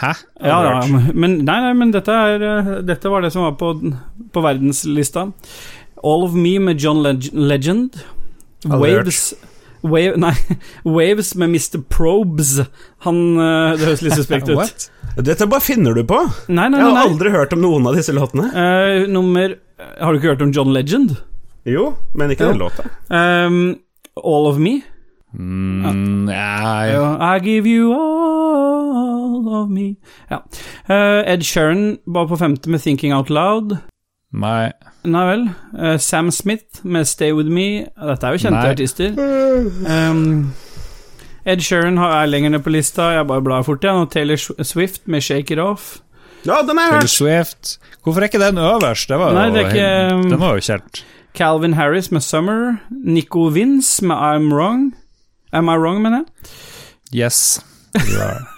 Hæ? Ja, ja, men, nei, nei, men dette, er, eh, dette var det som var på, på verdenslista. 'All of Me' med John Leg Legend. Waves Wave, nei, Waves med Mr. Probes. Han uh, Det høres litt suspekt ut. Dette bare finner du på. Nei, nei, nei, Jeg har aldri hørt om noen av disse låtene. Uh, nummer Har du ikke hørt om John Legend? Jo, men ikke den låta. Um, all of Me. Mm, ja. I give you all of me. Ja. Uh, Ed Sheeran var på femte med Thinking Out Loud. Nei. Nei vel. Uh, Sam Smith med Stay With Me. Dette er jo kjente Nei. artister. Um, Ed Sheeran er lenger ned på lista. Jeg bare blar fort igjen. Og Taylor Swift med Shake It Off. Ja, den er Taylor Swift. Hvorfor er ikke den øverst? Det var Nei, det er ikke, um, den var jo kjent. Calvin Harris med Summer. Nico Vince med I'm Wrong. Am I Wrong, mener jeg? Yes.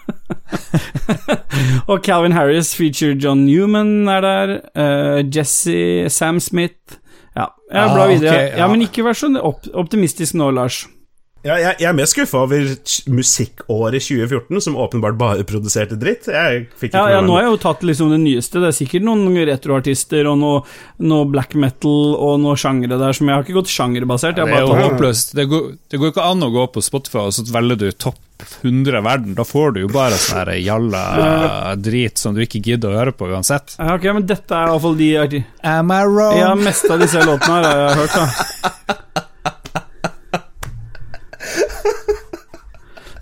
og Calvin Harris feature John Newman er der. Uh, Jesse, Sam Smith Ja, jeg blar ah, videre. Okay, ja. ja. Men ikke vær så optimistisk nå, Lars. Ja, jeg, jeg, er mer skuffa over musikkåret 2014, som åpenbart bare produserte dritt. ja, ja, nå har jeg jo tatt liksom det nyeste. Det er sikkert noen retroartister og noe, noe, black metal og noe sjangre der som jeg har ikke gått sjangerbasert. Ja, det er jo håpløst. Det går, det går ikke an å gå på Spotify og så velger du topp 100 verden. Da får du jo bare sånn jalla drit som du ikke gidder å høre på uansett. Ok, men dette er iallfall de Am I wrong? Ja, meste av disse låtene har jeg hørt, da.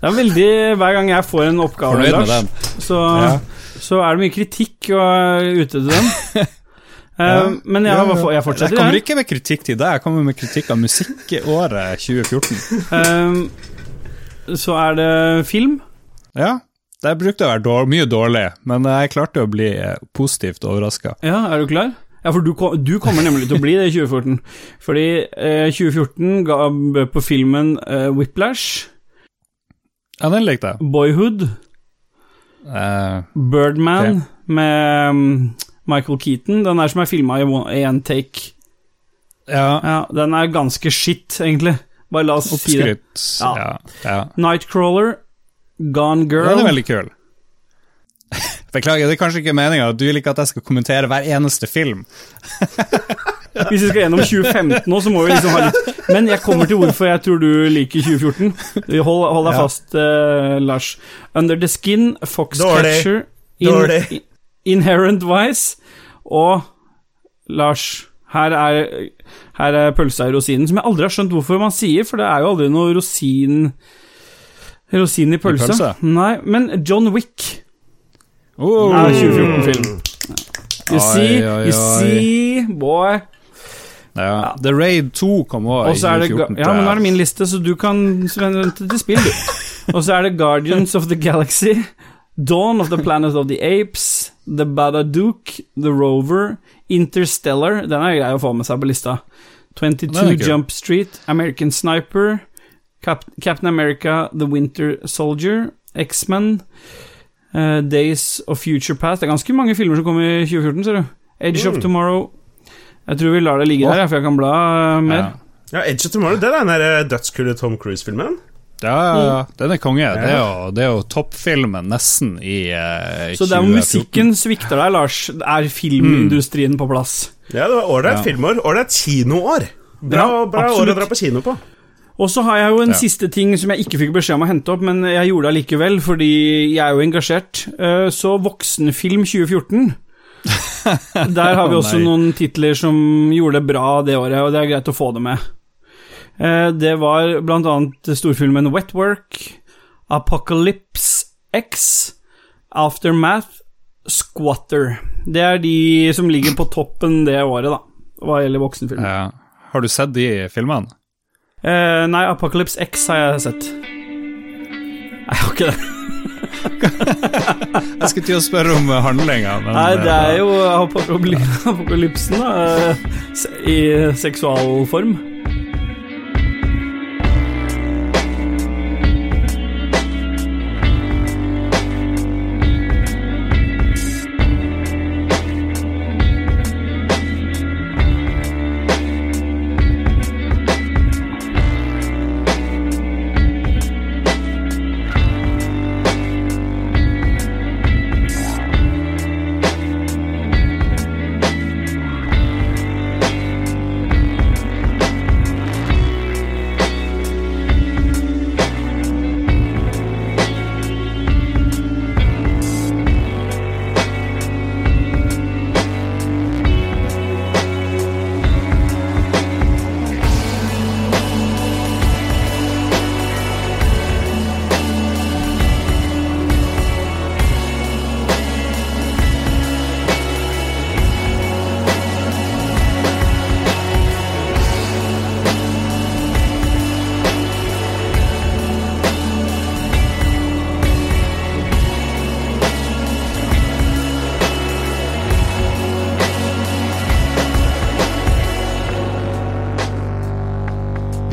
Det er veldig Hver gang jeg får en oppgave, Lars, så, ja. så, er det mye kritikk og ute til dem. Uh, men jeg, ja, jeg fortsetter. Jeg kommer ikke med kritikk til deg, jeg kommer med kritikk av musikkåret 2014. Så er det film. Ja. Det brukte å være dårlig, mye dårlig, men jeg klarte å bli eh, positivt overraska. Ja, er du klar? Ja, for du, du, kommer nemlig til å bli det i 2014. Fordi eh, 2014 ga på filmen eh, Whiplash ja, den likte jeg. Boyhood. Uh, Birdman okay. med um, Michael Keaton. Den er som er filma i én take. Ja. ja. Den er ganske shit, egentlig. Bare la oss si det. Ja. Ja. Nightcrawler, Gone Girl Den er veldig kul. Beklager, det er kanskje ikke meninga at du ikke at jeg skal kommentere hver eneste film. Hvis vi skal gjennom 2015 nå, så må vi liksom ha litt Men jeg kommer til hvorfor jeg tror du liker 2014. Hold, hold deg fast, uh, Lars. Under the Skin, Foxcatcher, in, Inherent Vice og Lars her er, her er pølsa i rosinen, som jeg aldri har skjønt hvorfor man sier, for det er jo aldri noe rosin Rosin i pølse. I pølse? Nei, men John Wick oh. er 2014-film. You see, you see, boy. Ja. The Raid 2 kom òg i 2014. Ja, men nå er det min liste, så du kan vente til spill, du. Og så er det Guardians of the Galaxy, Dawn of the Planet of the Apes, The Badadook, The Rover, Interstellar Den er grei å få med seg på lista. 22 Jump Street, American Sniper, Cap Captain America, The Winter Soldier, X-Men, uh, Days of Future Past Det er ganske mange filmer som kom i 2014, ser du. Edge mm. of Tomorrow, jeg tror vi lar det ligge der, for jeg kan bla uh, mer. Ja. ja, Edge of Tomorrow, det er den eh, dødskule Tom Cruise-filmen? Ja, ja, ja, mm. den er konge. Det er jo, det er jo toppfilmen nesten i uh, Så der hvor musikken svikter deg, Lars, er filmindustrien mm. på plass. Ja, det var ålreit ja. filmår. Ålreit kinoår. Bra, bra år å dra på kino på. Og så har jeg jo en ja. siste ting som jeg ikke fikk beskjed om å hente opp, men jeg gjorde det likevel, fordi jeg er jo engasjert. Så Voksenfilm 2014 Der har vi også noen titler som gjorde det bra det året, og det er greit å få det med. Eh, det var blant annet storfilmen Wetwork, Apocalypse X, Aftermath, Squatter. Det er de som ligger på toppen det året, da, hva gjelder voksenfilm. Ja. Har du sett de filmene? Eh, nei, Apocalypse X har jeg sett. Nei, jeg har ikke det. Jeg skulle til å spørre om handlinga, men Nei, det er eh, jo apokaly- apokalypsen, da, eh, i seksualform.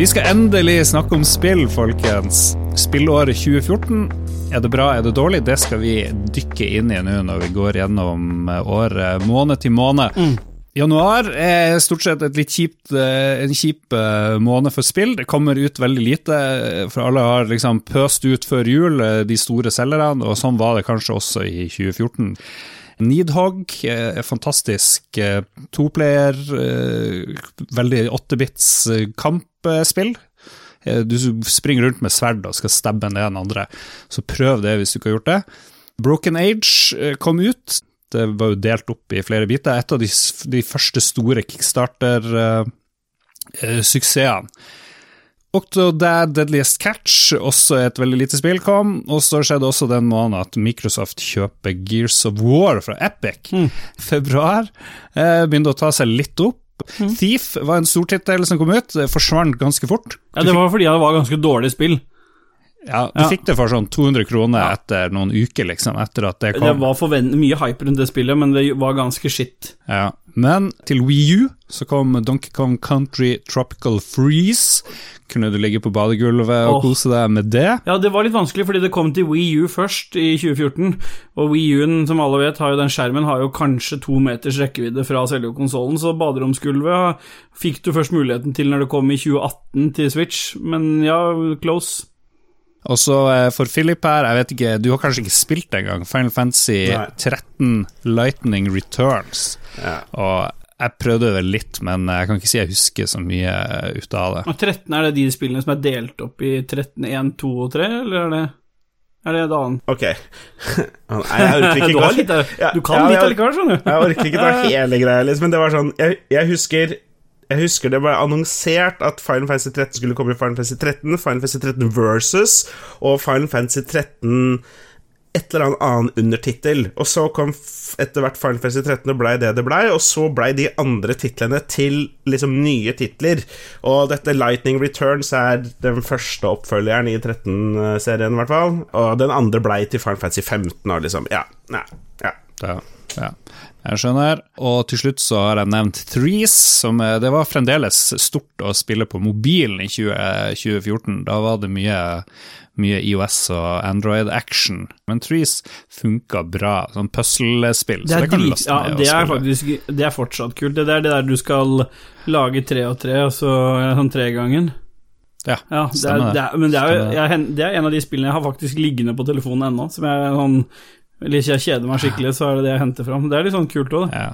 Vi skal endelig snakke om spill, folkens. Spillåret 2014. Er det bra, er det dårlig? Det skal vi dykke inn i nå når vi går gjennom eh, året måned til måned. Januar er stort sett et litt kjipt, eh, en kjip eh, måned for spill. Det kommer ut veldig lite, for alle har liksom pøst ut før jul, de store selgerne, og sånn var det kanskje også i 2014. Needhog er fantastisk toplayer, veldig 8-bits eh, kampspill. Eh, Du springer rundt med sverd og skal stabbe ned den andre, så prøv det hvis du ikke har gjort det. Broken Age eh, kom ut. Det var jo delt opp i flere biter. Et av de, de første store kickstarter-suksessene. Octodad Deadliest Catch, også et veldig lite spill, kom. Og så skjedde også den måneden at Microsoft kjøper Gears of War fra Epic. Februar eh, begynte å ta seg litt opp. Thief var en stortittel som kom ut, det forsvant ganske fort. Ja, Det var fordi det var ganske dårlig spill. Ja, Du Ja. fikk det for sånn 200 kroner etter noen uker, liksom, etter at det kom. Det var forventet mye hype rundt det spillet, men det var ganske shit. Ja. Men til Wii U så kom Donkey Kong Country Tropical Freeze. Kunne du ligge på badegulvet og oh. kose deg med det? Ja, det var litt vanskelig fordi det kom til Wii U først i 2014, og Wii U-en, som alle vet, har jo den skjermen har jo kanskje to meters rekkevidde fra selve konsollen, så baderomsgulvet fikk du først muligheten til når det kom i 2018 til Switch, men ja, close. Og så eh, for Philip her, jeg vet ikke, du har kanskje ikke spilt det engang, Final Fantasy Nei. 13 Lightning Returns. Ja. Og jeg prøvde vel litt, men jeg kan ikke si jeg husker så mye ut av det. Og 13 er det de spillene som er delt opp i 13, 1, 2 og 3, eller er det, er det et annet? Ok. Nei, jeg orker ikke Du, har litt, du kan ja, litt allikevel, skjønner du. Jeg orker ikke ta hele greia, liksom, men det var sånn Jeg, jeg husker jeg husker det ble annonsert at Final Fantasy 13 skulle komme i Final Fantasy 13, Final Fantasy 13 Versus og Final Fantasy 13 et eller annet annen undertittel. Og så kom etter hvert Final Fantasy 13 og blei det det blei, og så blei de andre titlene til liksom nye titler. Og dette Lightning Returns er den første oppfølgeren i 13-serien, i hvert fall. Og den andre blei til Final Fantasy 15, og liksom Ja. ja, ja. Ja, ja. Jeg skjønner. Og til slutt så har jeg nevnt Threes, som eh, Det var fremdeles stort å spille på mobilen i 20, 2014. Da var det mye, mye IOS og Android action. Men Threes funka bra, sånn puslespill. Det så er, det kan du laste ja, ned det er faktisk Det er fortsatt kult. Det er det der du skal lage tre og tre, og sånn tregangen. Ja, Ja, det er, stemmer det. det er, men det er, jeg, det er en av de spillene jeg har faktisk liggende på telefonen ennå, som jeg sånn Eller ikke jeg kjeder meg skikkelig, så er det det jeg henter fram. Det er litt sånn kult òg, det. Ja.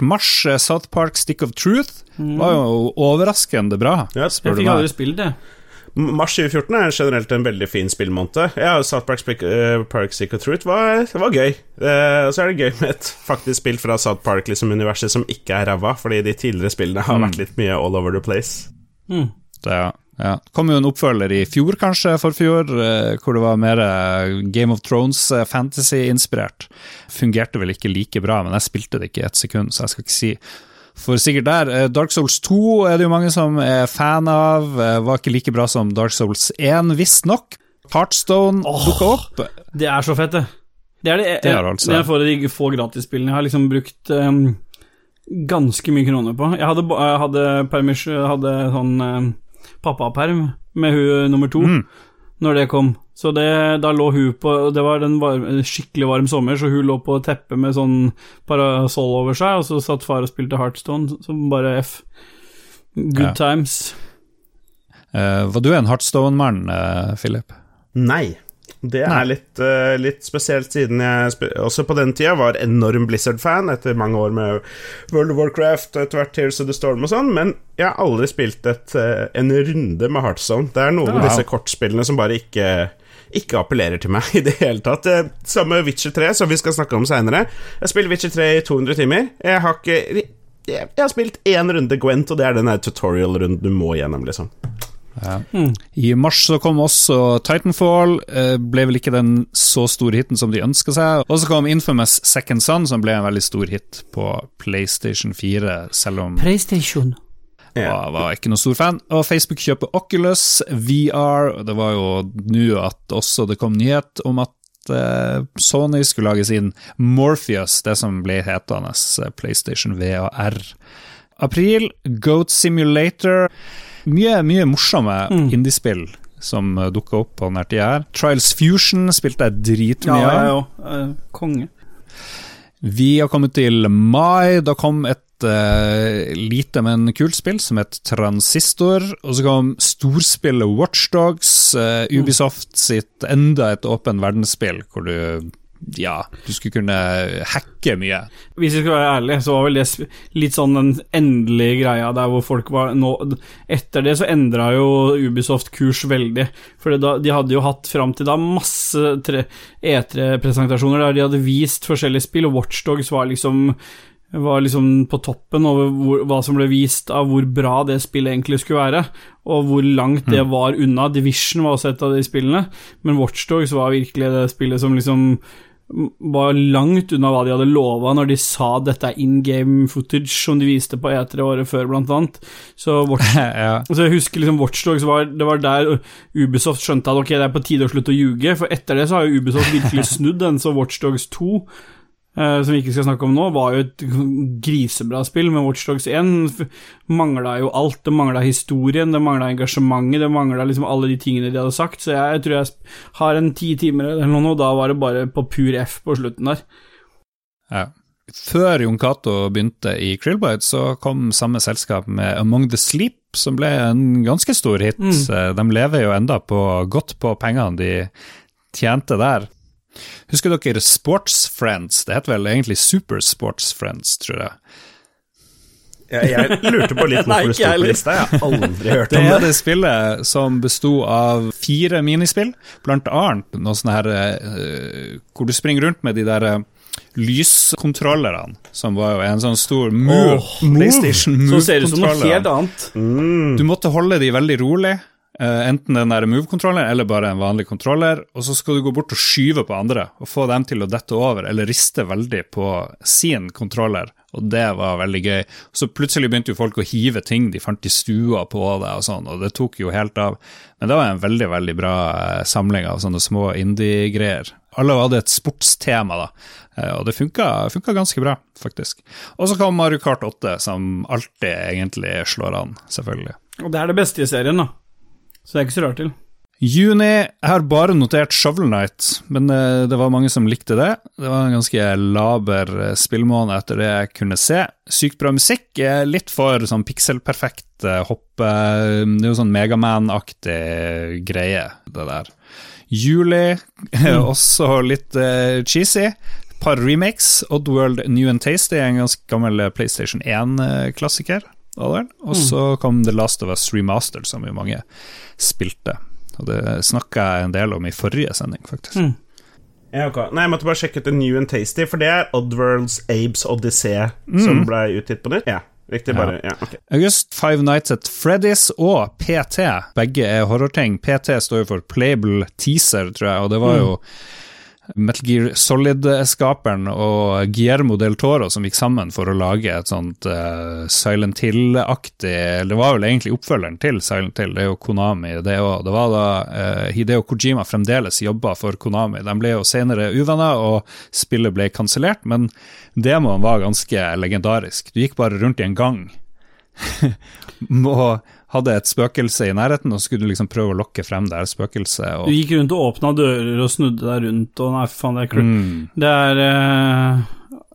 Mars eh, South Park Stick of Truth var jo overraskende bra, Ja, spør Jeg fikk aldri spilt det. Mars 2014 er generelt en veldig fin spillmåned. Ja, South Park, eh, Park Stick of Truth var, var gøy. Eh, og så er det gøy med et faktisk spill fra South Park-universet som ikke er ræva, fordi de tidligere spillene har vært litt mye all over the place. Mm. Ja, Ja. kom jo en oppfølger i fjor, kanskje, forfjor, fjor hvor det var mer eh, Game of Thrones eh. Fungerte vel ikke like bra, men jeg spilte det ikke i ett sekund, så jeg skal ikke si for sikkert der. Eh, Dark Souls 2 er det jo mange som er fan av. eh, Var ikke like bra som Dark Souls 1, visstnok. Heartstone oh, dukka opp. Det er så fett, det. Det er det, Det er altså. det er for de få gratisspillene jeg har liksom brukt um, ganske mye kroner på. Jeg hadde, jeg hadde, permis, hadde sånn um, pappaperm med hun nummer to Mm. når det kom. Så det, da lå hun på Det var en var, skikkelig varm sommer, så hun lå på teppet med sånn parasoll over seg, og så satt far og spilte Heartstone, som bare F. Good Ja. times. Uh, var du en Heartstone-mann, uh, Philip? Nei. Det er litt, uh, litt spesielt, siden jeg også på den tida var enorm Blizzard-fan, etter mange år med World of Warcraft og etter hvert Tears of the Storm og sånn, men jeg har aldri spilt et, uh, en runde med Heartstone. Det er noen av disse kortspillene som bare ikke ikke appellerer til meg i det hele tatt. Det Samme Witcher 3, som vi skal snakke om seinere. Jeg spiller Witcher 3 i 200 timer. Jeg har ikke jeg har spilt én runde Gwent, og det er den tutorial-runden du må gjennom, liksom. I mars så kom også Titanfall, eh, ble vel ikke den så store hiten som de ønska seg. Og så kom Infamous Second Son, som ble en veldig stor hit på PlayStation 4, selv om PlayStation. var, var ikke noen stor fan. Og Facebook kjøper Oculus VR, og det var jo nå at også det kom nyhet om at eh, Sony skulle lage sin Morpheus, det som ble hetende eh, PlayStation VR. April, Goat Simulator. Mye, mye morsomme indiespill som uh, dukka opp på denne tida her. Trials Fusion spilte jeg Ja, av. Ja, ja, ja. konge. Vi har kommet til mai. Da kom et eh, lite, men kult spill som het Transistor. Og så kom storspillet Watchdogs, uh, Ubisoft sitt enda et åpen verdensspill, hvor du ja, du skulle kunne hacke mye. Hvis jeg skal være ærlig, så var vel det litt sånn den endelige greia der hvor folk var nå Etter det så endra jo Ubisoft kurs veldig. For da, de hadde jo hatt fram til da masse E3-presentasjoner der de hadde vist forskjellige spill, og Watchdogs var liksom var liksom på toppen over hvor, hva som ble vist av hvor bra det spillet egentlig skulle være, og hvor langt det var unna. Division var også et av de spillene, men Watchdogs var virkelig det spillet som liksom var langt unna hva de hadde lova når de sa dette er in game footage, som de viste på E3 året før, blant annet. Så, Watch, ja. så jeg husker liksom Watchdogs var Det var der Ubisoft skjønte at ok, det er på tide å slutte å ljuge, for etter det så har jo Ubisoft virkelig snudd den, så Watchdogs 2 eh, som vi ikke skal snakke om nå, var jo et grisebra spill, men Watchdogs 1 mangla jo alt. Det mangla historien, det mangla engasjementet, det mangla liksom alle de tingene de hadde sagt, så jeg, tror jeg har en ti timer eller noe, og da var det bare på pur F på slutten der. Ja. Før Jon Cato begynte i Krillbite, så kom samme selskap med Among the Sleep, som ble en ganske stor hit. Mm. De lever jo enda på, godt på pengene de tjente der. Husker dere Sports Friends? Det het vel egentlig Super Sports Friends, tror jeg. Jeg, jeg lurte på litt hvorfor det sto på lista. Jeg har aldri hørt om Det Det er det. spillet som besto av fire minispill, blant annet noe sånn her eh, hvor du springer rundt med de der eh, lyskontrollerne, som var jo en sånn stor Move, oh, PlayStation Så ser det ut som noe helt annet. Du måtte holde de veldig rolig, enten den der Move-kontrolleren eller bare en vanlig kontroller, og så skal du gå bort og skyve på andre, og få dem til å dette over, eller riste veldig på sin kontroller, og det var veldig gøy. Så plutselig begynte jo folk å hive ting de fant i stua på deg og sånn, og det tok jo helt av. Men det var en veldig, veldig bra eh, samling av sånne små indie-greier. Alle hadde et sportstema, da, eh, og det funka, funka ganske bra, faktisk. Og så kom Mario Kart 8, som alltid egentlig slår an, selvfølgelig. Og det er det beste i serien, da. Så det er ikke så rart til. Juni Jeg har bare notert Shovel Knight, men eh, det var mange som likte det. Det var en ganske laber eh, spillmåned etter det jeg kunne se. Sykt bra musikk. Litt for sånn pikselperfekt eh, hoppe Det er jo sånn Megaman-aktig greie, det der. Juli, også litt uh, cheesy. Par remakes. Oddworld New and Tasty en ganske gammel PlayStation 1-klassiker. Og så kom The Last of Us Remastered, som jo mange spilte. Og det snakka jeg en del om i forrige sending, faktisk. Mm. Ja, okay. Nei, jeg måtte bare sjekke ut The New and Tasty, for det er Oddworlds Abes Odyssey som ble utgitt på nytt. Ja. Riktig, bare Ja, ok. August, Five Nights at Freddy's og PT. Begge er horrorting. PT står jo for Playable Teaser, tror jeg, og det var jo Metal Gear Solid-skaperen og Guillermo del Toro som gikk sammen for å lage et sånt uh, Silent Hill-aktig Det var vel egentlig oppfølgeren til Silent Hill, det er jo Konami, det òg. Det var da uh, Hideo Kojima fremdeles jobba for Konami. De ble jo senere uvenner, og spillet ble kansellert, men demoen var ganske legendarisk. Du gikk bare rundt i en gang og hadde et spøkelse i nærheten, og så skulle du liksom prøve å lokke frem det her spøkelset. Du gikk rundt og åpna dører og snudde deg rundt, og nei, faen, det er klart. mm, Det er uh,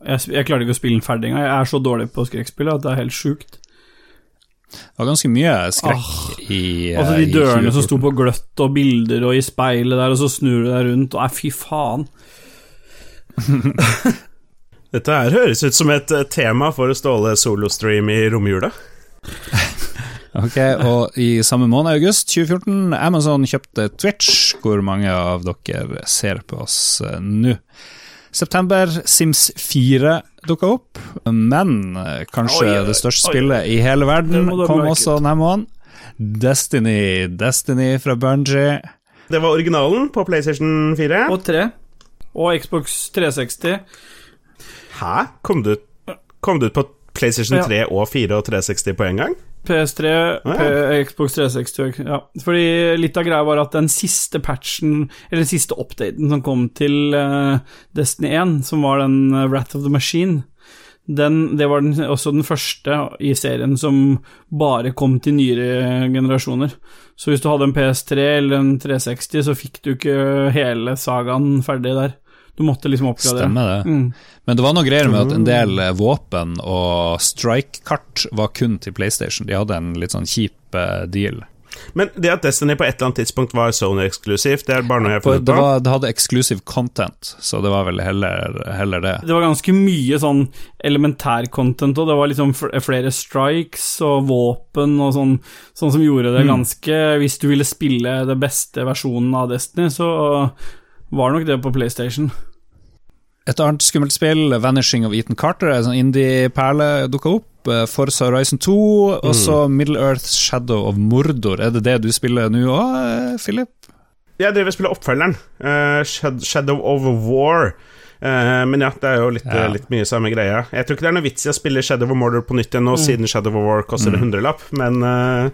jeg, jeg klarte ikke å spille den ferdig engang. Jeg er så dårlig på skrekkspill at det er helt sjukt. det var ganske mye skrekk i uh, Altså De dørene som sto på gløtt, og bilder og i speilet der, og så snur du deg rundt, og nei, fy faen. Dette her høres ut som et eh, tema for Ståle solostream i romjula. Ok, og i samme måned, august 2014, Amazon kjøpte Twitch, hvor mange av dere ser på oss eh, nå. September, Sims 4 dukka opp, men eh, kanskje Oi, oi, det største oi. spillet i hele verden kom også denne måneden. Destiny, Destiny fra Bungie. Det var originalen på PlayStation 4. Og 3. Og Xbox 360. Hæ? Kom det ut, kom det ut på PlayStation Ja. 3 og 4 og 360 på en gang? PS3, ja. Xbox 360 Ja, fordi litt av greia var at den siste patchen, eller den siste updaten som kom til uh, Destiny 1, som var den uh, Wrath of the Machine, den, det var den, også den første i serien som bare kom til nyere generasjoner. Så hvis du hadde en PS3 eller en 360, så fikk du ikke hele sagaen ferdig der. Du måtte liksom oppgradere. Stemmer det. Mm. Men det var noe greier med at en del eh, våpen og strike-kart var kun til PlayStation. De hadde en litt sånn kjip eh, deal. Men det at Destiny på et eller annet tidspunkt var Sony-eksklusivt, det er bare noe jeg har funnet på. det hadde eksklusiv content, så det var vel heller, heller det. Det var ganske mye sånn elementær content, og det var liksom flere strikes og våpen og sånn, sånn som gjorde det ganske Hvis du ville spille det beste versjonen av Destiny, så var nok det på PlayStation. Et annet skummelt spill, Vanishing of Ethan Carter, en sånn indie-perle, dukka opp. eh, Forza Horizon 2, og så Middle Earth Shadow of Mordor. Er det det du spiller nå òg, Philip? Jeg driver og spiller oppfølgeren, Uh, Shadow of War. Eh, men ja, det er jo litt, Ja. litt mye samme greia. Jeg tror ikke det er noe vits i å spille Shadow of Mordor på nytt igjen nå, siden Shadow of War koster en hundrelapp, men eh,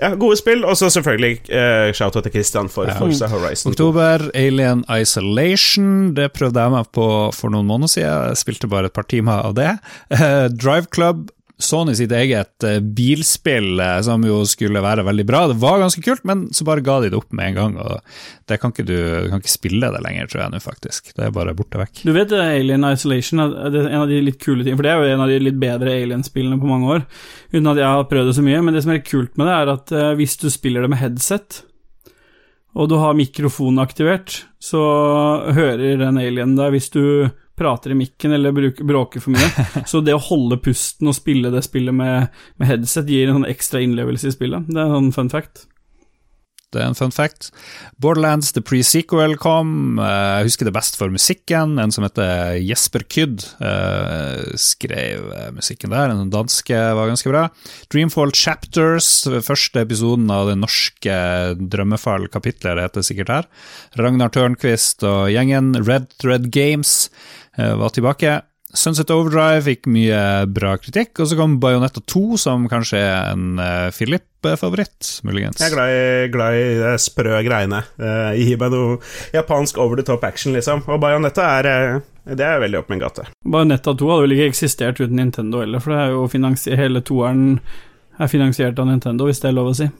ja, gode spill. Og så selvfølgelig uh, shout-out til Christian for Forza Horizon 2. Oktober, Alien Isolation. Det prøvde jeg meg på for noen måneder siden. Jeg spilte bare et par timer av det. Eh, Drive Club. Sony sitt eget eh, bilspill eh, som jo skulle være veldig bra. Det var ganske kult, men så bare ga de det opp med en gang. Og det kan ikke du, du kan ikke spille det lenger, tror jeg nå, faktisk. Det er bare borte vekk. Du vet Alien Isolation det er en av de litt kule tingene, for det er jo en av de litt bedre Alien-spillene på mange år, uten at jeg har prøvd det så mye, men det som er kult med det, er at eh, hvis du spiller det med headset, og du har mikrofonen aktivert, så hører den alien deg hvis du prater i mikken eller bruker, bråker for mye. Så det å holde pusten og spille det spillet med, med headset gir en sånn ekstra innlevelse i spillet. Det er en sånn fun fact. Det er en fun fact. Borderlands The Pre-Sequel kom. eh, Jeg husker det best for musikken. En som heter Jesper Kydd eh, skrev eh, musikken der. En danske var ganske bra. Dreamfall Chapters, første episoden av det norske Drømmefall-kapitlet, det heter sikkert her. Ragnar Tørnquist og gjengen. Red Thread Games var tilbake. Sunset Overdrive fikk mye bra kritikk, og så kom Bajonetta 2, som kanskje er en uh, Philip-favoritt, muligens. Jeg er glad i, glad i de sprø greiene. Uh, gi meg noe japansk over the top action, liksom. Og Bajonetta er eh, Det er veldig opp min gate. Bajonetta 2 hadde vel ikke eksistert uten Nintendo heller, for det er jo hele toeren er finansiert av Nintendo, hvis det er lov å si.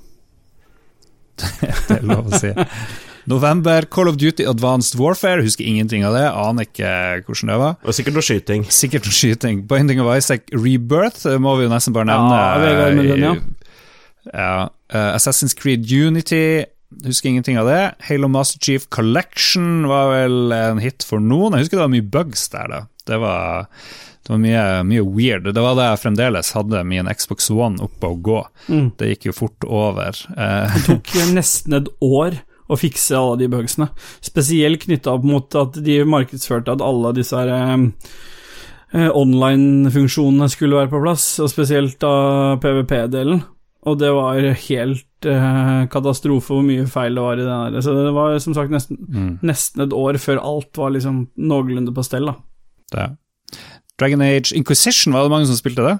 Det er lov å si. November, Call of Duty Advanced Warfare. Husker ingenting av det. Aner ikke hvordan det var. Og sikkert noe skyting. Sikkert noe skyting. Binding of Isaac Rebirth eh, må vi jo nesten bare nevne. Ja, Vegard Melden, ja. Ja, eh, Assassin's Creed Unity. Husker ingenting av det. Halo Master Chief Collection var vel en hit for noen. Jeg husker det var mye bugs der, da. Det var, det var mye, mye weird. Det var da jeg fremdeles hadde min Xbox One oppe å gå. Mm. Det gikk jo fort over. Eh, Det tok nesten et år å fikse alle de bugsene. Spesielt knytta opp mot at de markedsførte at alle disse her eh, eh, online-funksjonene skulle være på plass, og spesielt da PVP-delen. Og det var helt eh, katastrofe hvor mye feil det var i den der. Så det var som sagt nesten, Mm. nesten et år før alt var liksom noenlunde på stell, da. Det. Dragon Age Inquisition, var det mange som spilte det?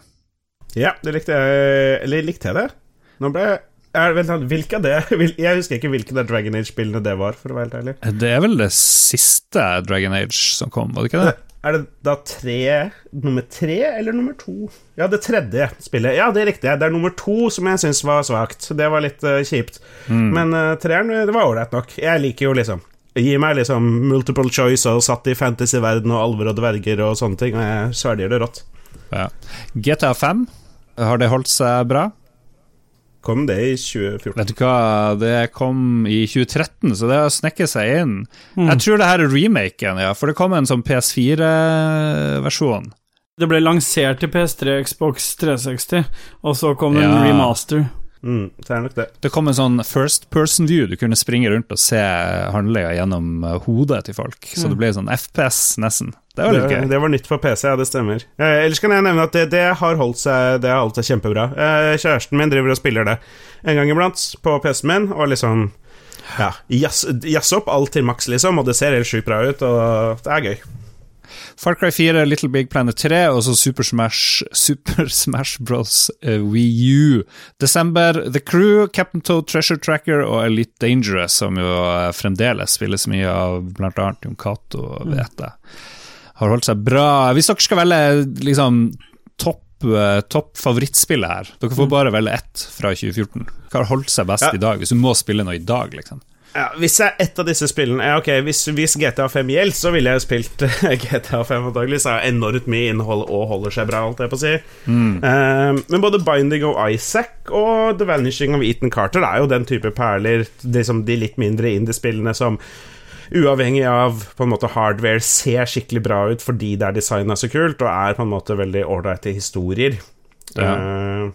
Ja, det likte jeg Eller likte jeg det? Nå ble jeg er, vent, hvilke av det Jeg husker ikke hvilke av Dragon Age-spillene det var, for å være helt ærlig. Det er vel det siste Dragon Age som kom, var det ikke det? Er det da tre Nummer tre eller nummer to? Ja, det tredje spillet. Ja, det er riktig. Det er nummer to som jeg syns var svakt. Det var litt uh, kjipt. Men uh, treeren, det var ålreit nok. Jeg liker jo liksom Gi meg liksom multiple choice og satt i fantasyverden og alver og dverger og sånne ting, og jeg svelger det rått. Ja. GTA 5, har det holdt seg bra? Kom det i 2014? Vet du hva, det kom i 2013, så det har snekket seg inn. Jeg tror det her er remaken, ja, for det kom en sånn PS4-versjon. Det ble lansert til PS3, Xbox 360, og så kom det en remaster. Mm, det er nok det. Det kom en sånn first person view, du kunne springe rundt og se handlinga gjennom eh, hodet til folk. Så det ble sånn FPS, nesten. Det var litt Det, gøy. det var nytt for PC, ja, det stemmer. Eh, ellers kan jeg nevne at det, det, har holdt seg, det har holdt seg kjempebra. Eh, kjæresten min driver og spiller det en gang iblant på PC-en min, og liksom Ja, jazze jazz opp alt til maks, liksom, og det ser helt sjukt bra ut, og det er gøy. Far Cry 4, Little Big Planet 3 og så Super Smash Super Smash Bros. Uh, Wii U. Desember, The Crew, Captain Toad Treasure Tracker og Elite Dangerous, som jo eh, fremdeles spilles mye av annet Jon Cato vet jeg. Har holdt seg bra. Hvis dere skal velge liksom topp eh, topp favorittspillet her, dere får bare velge ett fra 2014. Hva har holdt seg best Ja. i dag, hvis du må spille noe i dag, liksom? Ja, hvis jeg et av disse spillene ja, Ok, hvis, hvis GTA 5 gjelder, så ville jeg spilt GTA 5 antakeligvis. Så har enormt mye innhold og holder seg bra, holdt jeg på å si. Eh, men både Binding of Isaac og The Vanishing of Ethan Carter er jo den type perler, liksom de litt mindre indie-spillene som Uavhengig av på en måte hardware ser skikkelig bra ut fordi det er designa så kult, og er på en måte veldig ålreite historier. Ja. Uh,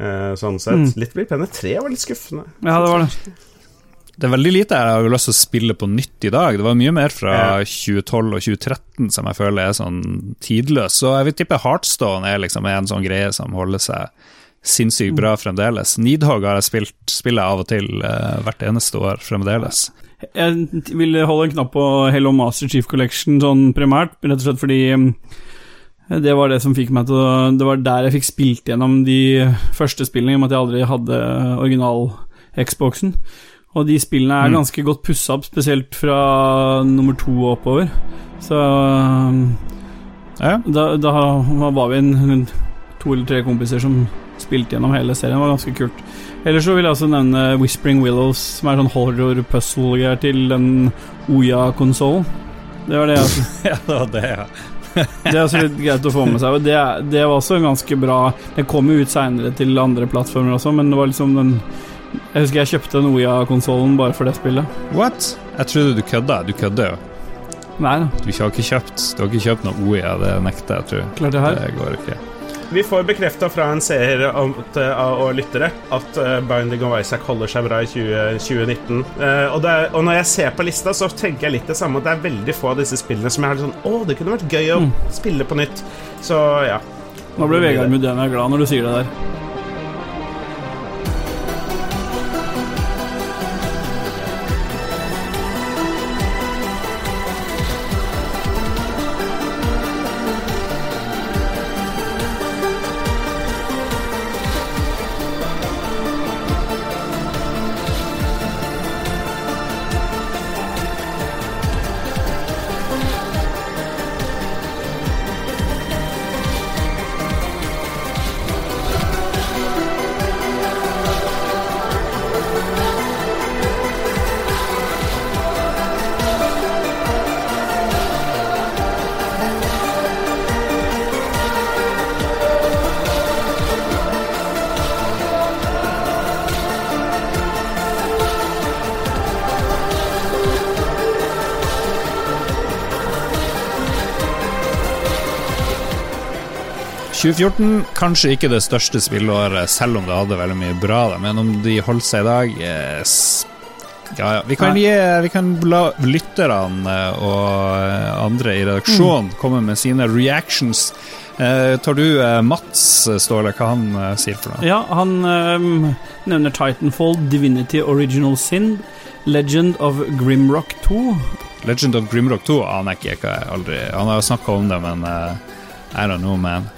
uh, sånn sett. Litt blir penne Tre var litt skuffende. Ja, det var det. Det er veldig lite jeg har lyst til å spille på nytt i dag. Det var mye mer fra Ja. 2012 og 2013 som jeg føler er sånn tidløs. Så jeg vil tippe Heartstone er liksom en sånn greie som holder seg sinnssykt bra fremdeles. Needhog har jeg spilt, spiller jeg av og til uh, hvert eneste år fremdeles. Jeg vil holde en knapp på Hello Master Chief Collection sånn primært, rett og slett fordi mm, det var det som fikk meg til å Det var der jeg fikk spilt gjennom de første spillene, i og med at jeg aldri hadde original-Xboxen. Og de spillene er Mm. ganske godt pussa opp, spesielt fra nummer to og oppover. Så mm, Ja, da, da var vi en, en to eller tre kompiser som spilte gjennom hele serien. Det var ganske kult. Ellers så vil jeg også nevne Whispering Willows, som er sånn horror-puzzle-greier til den Oya-konsollen. Det var det altså. ja det var det, ja. Det er også litt greit å få med seg. Det, det var også ganske bra. Det kom jo ut seinere til andre plattformer også, men det var liksom den Jeg husker jeg kjøpte en Oya-konsollen bare for det spillet. What? Jeg trodde du kødda. Du kødder jo. Nei da, Du har ikke kjøpt Du har ikke kjøpt noe OIA, det nekter jeg, tror jeg. klart jeg har. Det går ikke. Vi får bekrefta fra en seer om- og lyttere at eh, Binding of Isaac holder seg bra i 20, 2019. Eh, og, det er, og når jeg ser på lista, så tenker jeg litt det samme. at Det er veldig få av disse spillene som jeg har sånn Å, det kunne vært gøy å spille på nytt. Så ja. Nå ble Vegard Mudena glad når du sier det der. – 2014, kanskje ikke det største spillåret, selv om det hadde veldig mye bra, da, men om de holdt seg i dag yes. Ja, ja. Vi kan, gi, vi kan la lytterne eh, og andre i redaksjonen Mm. komme med sine reactions. Eh, tar du eh, Mats Ståle, hva han eh, sier for noe? Ja, han øhm, nevner Titanfall, Divinity Original Sin, Legend of Grimrock 2. Legend of Grimrock 2 aner jeg ikke hva jeg aldri Han har snakka om det, men eh, I don't know, man.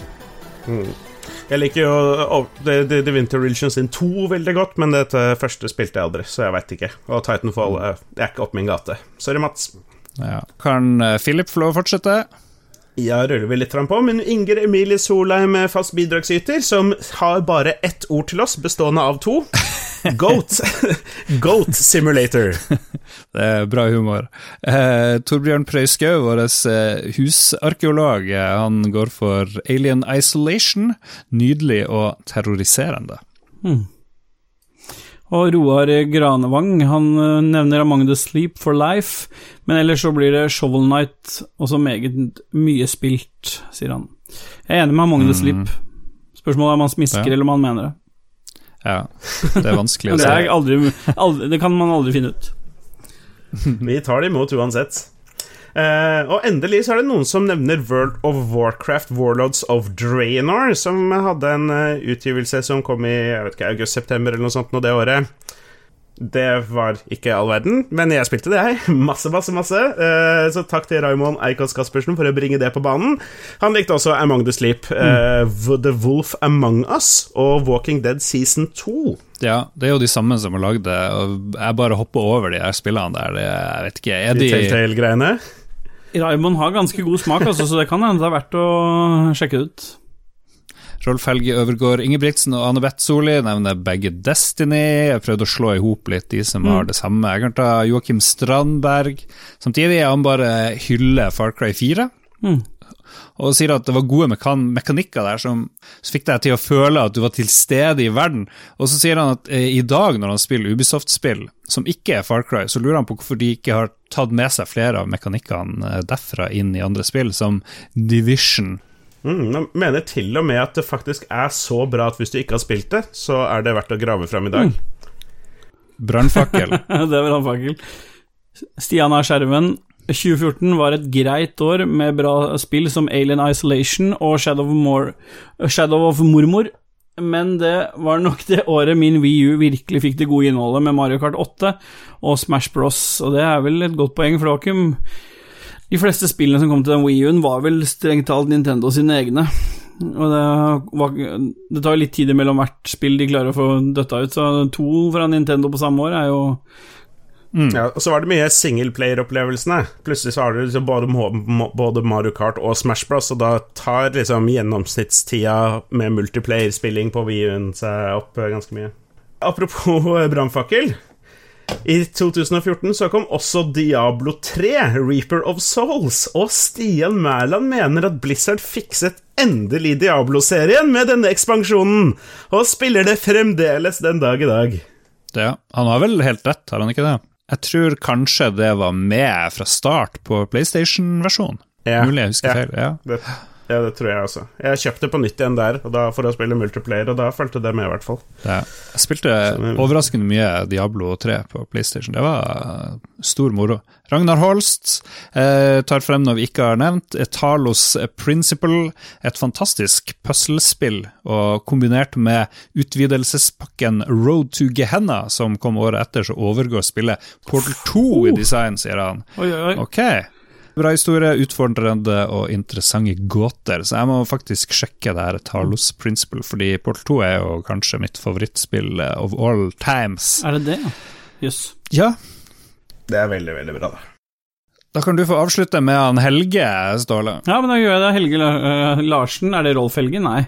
Jeg liker jo The, The, The Winter Religion sin 2 veldig godt, men dette første spilte jeg aldri, så jeg veit ikke. Og Titanfall eh, er ikke opp min gate. Sorry, Mats. Ja. Kan eh, Philip få lov å fortsette? Ja, ruller vi litt fram på, men Inger Emilie Solheim fast bidragsyter, som har bare ett ord til oss, bestående av to. Goat. Goat Simulator. Det er bra humor. Eh, Torbjørn Prøyskau, vår eh, husarkeolog, eh, han går for Alien Isolation. Nydelig og terroriserende. Og Roar Granevang han øh, nevner Among the Sleep for Life, men ellers så blir det Shovel Night, også meget mye spilt, sier han. Jeg er enig med Among the Sleep. Spørsmålet er om han smisker Ja. eller om han mener det. Ja, det er vanskelig å si. Det, aldri, aldri, det kan man aldri finne ut. Vi tar det imot uansett. Uh, og endelig så er det noen som nevner World of Warcraft Warlords of Draenor, som hadde en uh, utgivelse som kom i jeg vet ikke, august-september eller noe sånt nå det året. Det var ikke all verden, men jeg spilte det, jeg. Masse, masse, masse. Uh, så takk til Raymond Eikås Caspersen for å bringe det på banen. Han likte også Among the Sleep, eh, The Wolf Among Us og Walking Dead Season 2. Ja, det er jo de samme som har lagd det, og jeg bare hopper over de her spillene der. Det, jeg vet ikke, er De de Telltale-greiene. Raymond har ganske god smak, altså, så det kan hende det er verdt å sjekke det ut. Rolf Helge Øvergård Ingebrigtsen og Anne Beth Solli nevner begge Destiny. Jeg prøvde å slå i hop litt de som har det samme. Jeg kan ta Joakim Strandberg. Samtidig er han bare hyller Far Cry 4. Mm. Og sier at det var gode mekan mekanikker der som, som fikk deg til å føle at du var til stede i verden. Og så sier han at eh, i dag, når han spiller Ubisoft-spill som ikke er Far Cry, så lurer han på hvorfor de ikke har tatt med seg flere av mekanikkene eh, derfra inn i andre spill, som Division. Mm, jeg mener til og med at det faktisk er så bra at hvis du ikke har spilt det, så er det verdt å grave fram i dag. Brannfakkel. det er brannfakkel. fakkel. Stian A. Skjerven. 2014 var et greit år med bra spill som Alien Isolation og Shadow of, Mor Shadow of Mormor, men det var nok det året min Wii U virkelig fikk det gode innholdet med Mario Kart 8 og Smash Bros, og det er vel et godt poeng, ikke De fleste spillene som kom til den Wii U-en, var vel strengt talt Nintendo sine egne. Og det, var, det tar jo litt tid mellom hvert spill de klarer å få døtta ut, så to fra Nintendo på samme år er jo Ja, og så var det mye singleplayer-opplevelsene. Plutselig så har du liksom både, både Mario Kart og Smash Bros, og da tar liksom gjennomsnittstida med multiplayer-spilling på Wii-en seg opp eh, ganske mye. Apropos eh, brannfakkel. I 2014 så kom også Diablo 3, Reaper of Souls, og Stian Mæland mener at Blizzard fikset endelig Diablo-serien med denne ekspansjonen, og spiller det fremdeles den dag i dag. Ja, han har vel helt rett, har han ikke det? Jeg tror kanskje det var med fra start på PlayStation-versjonen. Ja, Mulig jeg husker ja. feil. Ja. Det, ja, det tror jeg også. Jeg kjøpte på nytt igjen der og da, for å spille multiplayer, og da fulgte det med, i hvert fall. Ja. Jeg spilte overraskende mye Diablo 3 på PlayStation. Det var eh, stor moro. Ragnar Holst eh, tar frem noe vi ikke har nevnt. Talos Principle. Et fantastisk puslespill, og kombinert med utvidelsespakken Road to Gehenna, som kom året etter, så overgår spillet Portal 2 i design, sier han. Oi, oi, oi. Ok. Bra historie, utfordrende og interessante gåter, så jeg må faktisk sjekke det her Talos Principle, fordi Portal 2 er jo kanskje mitt favorittspill eh, of all times. Er det det? Jøss. Ja, Det er veldig, veldig bra, da. da kan du få avslutte med han Helge, Ståle. Ja, men da gjør jeg det. Helge øh, Larsen, er det Rolf Helge? Nei.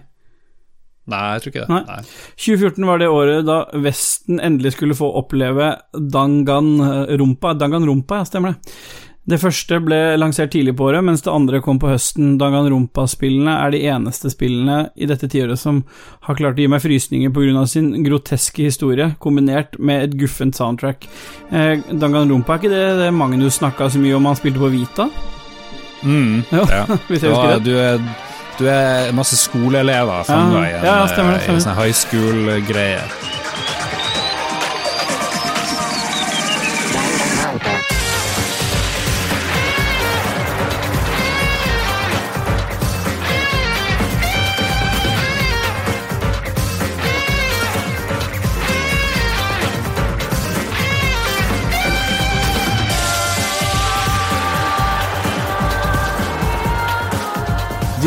Nei, jeg tror ikke det. Nei. Nei. 2014 var det året da Vesten endelig skulle få oppleve Danganrumpa. Danganrumpa, ja, stemmer det. Det første ble lansert tidlig på året, mens det andre kom på høsten. Danganronpa-spillene er de eneste spillene i dette tiåret som har klart å gi meg frysninger pga. sin groteske historie, kombinert med et guffent soundtrack. Eh, Danganronpa, er ikke det, det Magnus snakka så mye om han spilte på Vita? Mm, Ja, ja. hvis jeg husker det. du, er, du er masse skoleelever fanga i en, Ja, ja, stemmer det, eh, i en sånn high school-greie.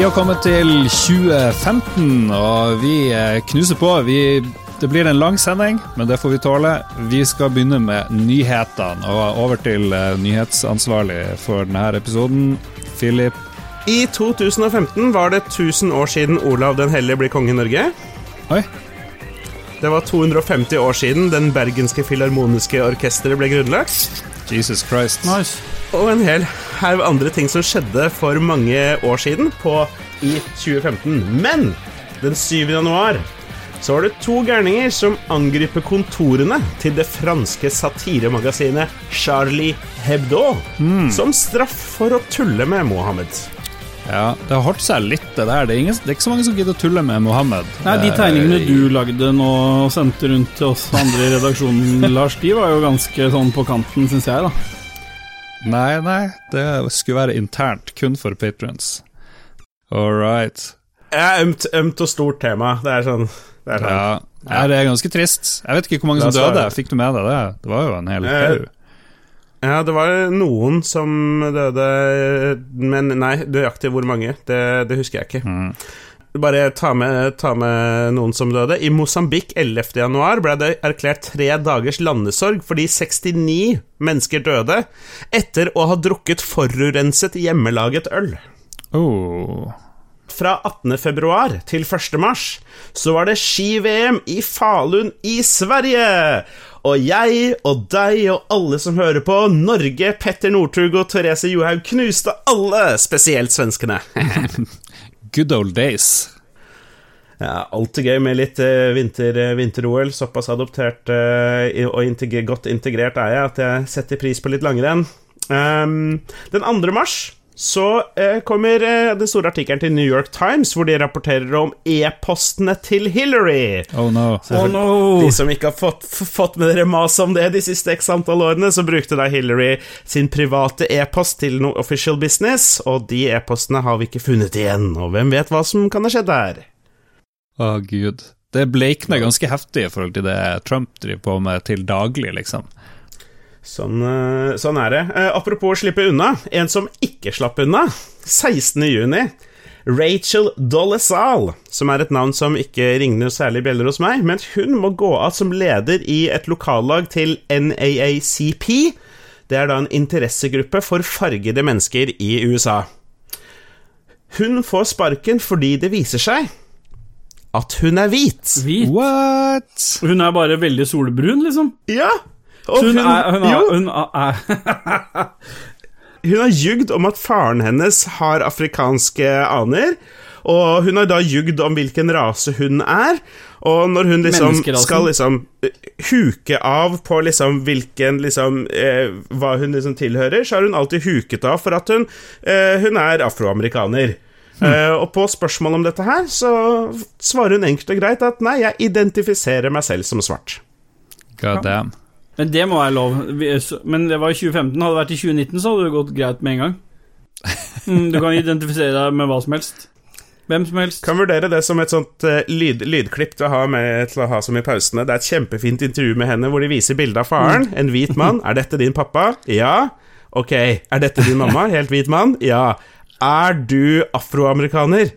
Vi har kommet til 2015, og vi eh, knuser på. Vi, det blir en lang sending, men det får vi tåle. Vi skal begynne med nyhetene, og over til eh, nyhetsansvarlig for denne episoden, Philip. I 2015 var det 1000 år siden Olav den hellige ble konge i Norge. Oi. Det var 250 år siden Den bergenske filharmoniske orkesteret ble grunnlagt. Jesus Christ. Nice. Og en hel haug andre ting som skjedde for mange år siden på i 2015. Men den 7. januar så var det to gærninger som angriper kontorene til det franske satiremagasinet Charlie Hebdo som straff for å tulle med Mohammed. Ja, det har holdt seg litt, det der. Det er, ingen, det er ikke så mange som gidder å tulle med Mohammed. Nei, De Eh, tegningene du lagde nå og sendte rundt til oss andre i redaksjonen, Lars, de var jo ganske sånn på kanten, syns jeg, da. Nei, nei, det skulle være internt, kun for patrons. All right. Ja, ømt, ømt og stort tema. Det er sånn, det er sånn. Ja. ja, det er ganske trist. Jeg vet ikke hvor mange som døde. Fikk du med deg det? Det var jo en hel Eh, haug. Ja, det var noen som døde, men nei, nøyaktig hvor mange, det, det husker jeg ikke. Mm. Bare ta med, ta med noen som døde. I Mosambik 11. januar ble det erklært tre dagers landesorg fordi 69 mennesker døde etter å ha drukket forurenset hjemmelaget øl. Oh. Fra 18. februar til 1. mars så var det ski-VM i Falun i Sverige. Og jeg og deg og alle som hører på, Norge, Petter Northug og Therese Johaug knuste alle, spesielt svenskene. Good old days. Ja, Alltid gøy med litt eh, vinter, eh, vinter-OL. Såpass adoptert eh, og integre, godt integrert er jeg at jeg setter pris på litt langrenn. Um, den 2. mars så eh, kommer eh, den store artikkelen til New York Times, hvor de rapporterer om e-postene til Hillary. Oh no. Oh no! De som ikke har fått, fått med dere mas om det de siste x antall årene, så brukte da Hillary sin private e-post til noe official business, og de e-postene har vi ikke funnet igjen, og hvem vet hva som kan ha skjedd der? Å, gud. Det bleikner ganske heftig i forhold til det Trump driver på med til daglig, liksom. Sånn, eh, sånn er det. Eh, apropos å slippe unna. En som ikke slapp unna. 16. juni. Rachel Dolezal, som er et navn som ikke ringer noe særlig bjeller hos meg, men hun må gå av som leder i et lokallag til NAACP. Det er da en interessegruppe for fargede mennesker i USA. Hun får sparken fordi det viser seg at hun er hvit. Hvit. What? Hun er bare veldig solbrun, liksom. Ja! Og Så hun er, hun er, hun er Hun har ljugd om at faren hennes har afrikanske aner, og hun har da ljugd om hvilken rase hun er. Og når hun liksom skal liksom eh, huke av på liksom hvilken liksom eh, Hva hun liksom tilhører, så har hun alltid huket av for at hun eh, Hun er afroamerikaner. Eh, og på spørsmål om dette her, så svarer hun enkelt og greit at nei, jeg identifiserer meg selv som svart. God damn. Men det må være lov. Men det var i 2015. Hadde det vært i 2019, så hadde det gått greit med en gang. Mm, Du kan identifisere deg med hva som helst. Hvem som helst. Kan vurdere det som et sånt eh, lyd, lydklipp til å, ha med, til å ha som i pausene. Det er et kjempefint intervju med henne hvor de viser bilde av faren. En hvit mann. Er dette din pappa? Ja. Ok. Er dette din mamma? Helt hvit mann? Ja. Er du afroamerikaner?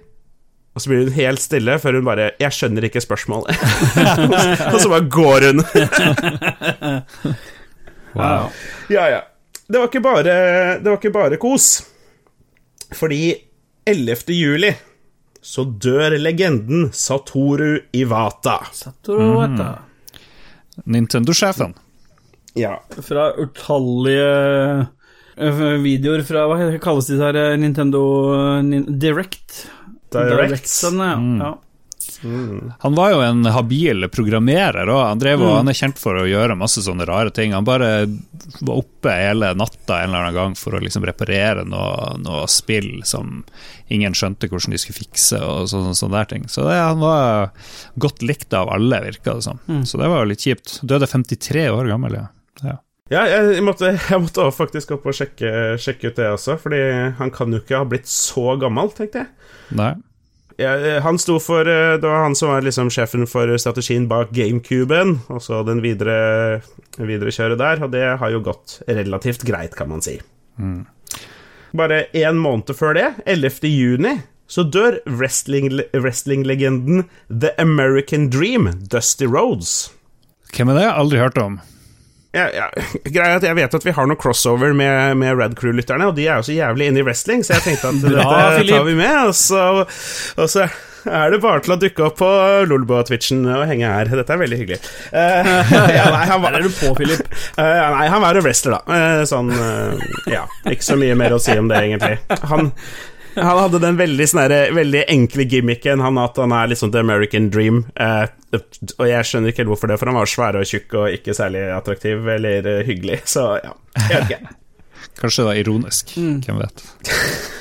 Og så blir hun helt stille før hun bare 'Jeg skjønner ikke spørsmålet'. og så bare går hun. Wow. Ja, ja. Det var ikke bare, det var ikke bare kos. Fordi 11. juli så dør legenden Satoru Iwata. Satoru Iwata. Nintendo-sjefen. Ja. Fra utallige eh, videoer fra Hva kalles de der eh, Nintendo eh, Nin Direct? Directsene, ja. ja. Han var jo en habil programmerer, og han, drev, og Mm. han er kjent for å gjøre masse sånne rare ting. Han bare var oppe hele natta en eller annen gang for å liksom reparere noe, noe spill som ingen skjønte hvordan de skulle fikse, og sånne, sånne der ting. Så det, han var godt likt av alle, virka det som. Mm. Så det var jo litt kjipt. Døde 53 år gammel, ja. ja. Ja, jeg måtte, jeg måtte også faktisk opp og sjekke, sjekke ut det også, fordi han kan jo ikke ha blitt så gammel, tenkte jeg. Nei. Ja, han sto for eh, Det var han som var liksom sjefen for strategien bak GameCuben, og så den videre, videre kjøret der, og det har jo gått relativt greit, kan man si. Bare én måned før det, 11. juni, så dør wrestling- wrestling-legenden The American Dream, Dusty Rhodes. Hvem er det? Aldri hørt om. Ja, ja. Greia at Jeg vet at vi har noe crossover med, med Red Crew-lytterne, og de er jo så jævlig inne i wrestling, så jeg tenkte at Bra, dette tar vi med. Og så, og så er det bare til å dukke opp på Lolbo-twitchen og henge her. Dette er veldig hyggelig. Uh, ja, nei, han var, er du på, Philip. Uh, nei, han var jo wrestler, da. Uh, sånn eh, Ja, ikke så mye mer å si om det, egentlig. Han, han hadde den veldig, snære, veldig enkle gimmicken han at han er liksom sånn The American Dream. Eh, og jeg skjønner ikke helt hvorfor det, for han var svær og tjukk og ikke særlig attraktiv eller hyggelig. Så ja, jeg vet ikke. Kanskje det var ironisk. Hvem vet.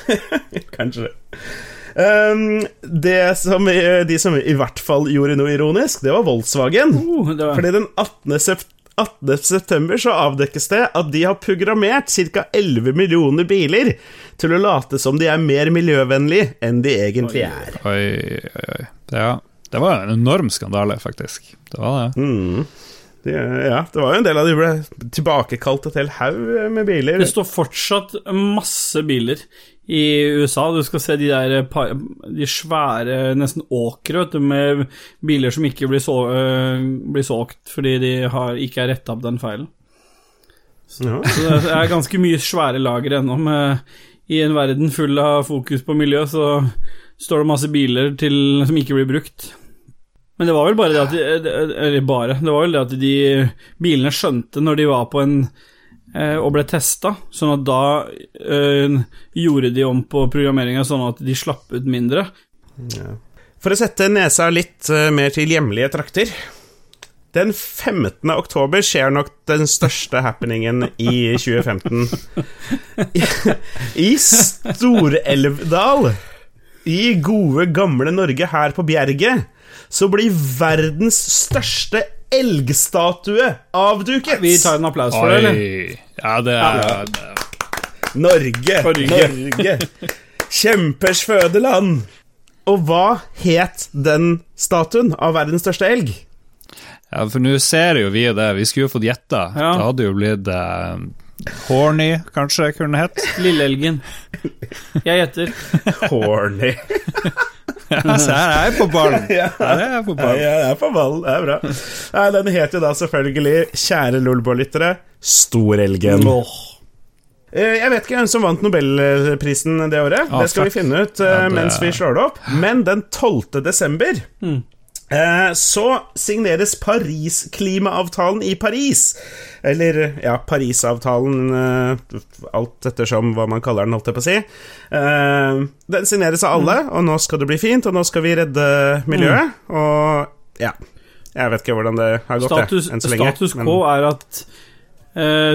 Kanskje. Um, det som, eh, de som i hvert fall gjorde noe ironisk, det var Volkswagen. Uh, det var, Fordi den 18. september så avdekkes det at de har programmert ca. 11 millioner biler til å late som de er mer miljøvennlige enn de egentlig er. Oi, oi, oi. Ja, det var en enorm skandale, faktisk. Det var det. Mm. Det, ja, det var jo en del av de ble tilbakekalt et helt haug med biler. det står fortsatt masse biler i USA. Du skal se de der De svære, nesten åkre, vet du, med biler som ikke blir, så, øh, blir solgt fordi de har, ikke er retta opp den feilen. Ja. Så det er ganske mye svære lager ennå. med- I en verden full av fokus på miljø, så står det masse biler til, som ikke blir brukt. Men det var vel bare det at de, Eller bare. Det var vel det at de bilene skjønte når de var på en eh, og ble testa, sånn at da øh, gjorde de om på programmeringa sånn at de slapp ut mindre. For å sette nesa litt eh, mer til hjemlige trakter Den 15. oktober skjer nok den største happeningen i 2015. I, i i gode, gamle Norge her på Bjerget, så blir verdens største elgstatue avduket. Vi tar en applaus for det, eller? Ja, det er ja. Norge, Norge. Norge. Kjempers fødeland. Og hva het den statuen av verdens største elg? Ja, for nå ser jo vi det. Vi skulle jo fått gjetta. Ja. Det hadde jo blitt eh, Horny, kanskje, kunne det hett. Lilleelgen. Jeg gjetter. Horny. Se her er jeg på ballen! Ja. Her er jeg på Ja, jeg er på ballen. Det er bra. Nei, den het jo da selvfølgelig, kjære Lolbo-lyttere, Storelgen. Eh, Jeg vet ikke hvem som vant Nobelprisen det året. Ah, det skal vi finne ut eh, Ja, det- mens vi slår det opp. Men den 12. desember eh, så signeres Paris-klimaavtalen i Paris. Eller ja, Parisavtalen, eh, alt ettersom hva man kaller den, holdt jeg på å si. Eh, Den signeres av alle, og nå skal det bli fint, og nå skal vi redde miljøet. Og ja. Jeg vet ikke hvordan det har gått, Status, jeg, enn så lenge. status quo er at eh,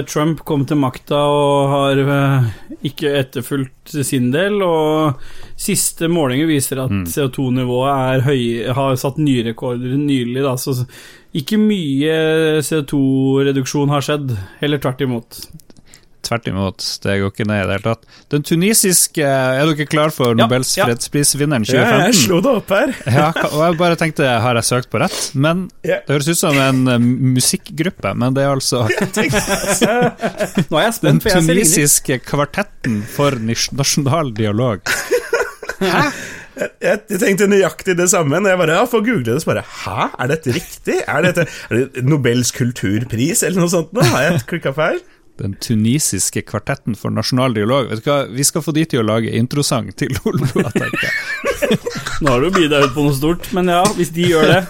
Trump kom til makta og har eh, ikke etterfulgt sin del, og siste målinger viser at CO2-nivået er har satt nye rekorder nylig, da, så ikke mye CO2-reduksjon har skjedd, heller tvert imot. Tvert imot, det går ikke ned i det hele tatt. Den tunisiske Er dere klar for Nobels ja. fredsprisvinneren Ja, jeg slo det opp her. Ja, og jeg bare tenkte, har jeg søkt på rett? Men Ja. det høres ut som en eh, musikkgruppe, men det er altså Nå er jeg den spent, for jeg ser ingenting. tunisiske kvartetten for nasjonal dialog. Jeg, jeg tenkte nøyaktig det samme når jeg bare ja, får google det. Så bare Hæ, er dette riktig? Er dette er det Nobels kulturpris eller noe sånt? nå? Har jeg klikka feil? Den tunisiske kvartetten for nasjonal dialog. Vet du hva, Vi skal få de til å lage introsang til Olboa, tenker jeg. Nå har du bidd deg ut på noe stort, men ja, hvis de gjør det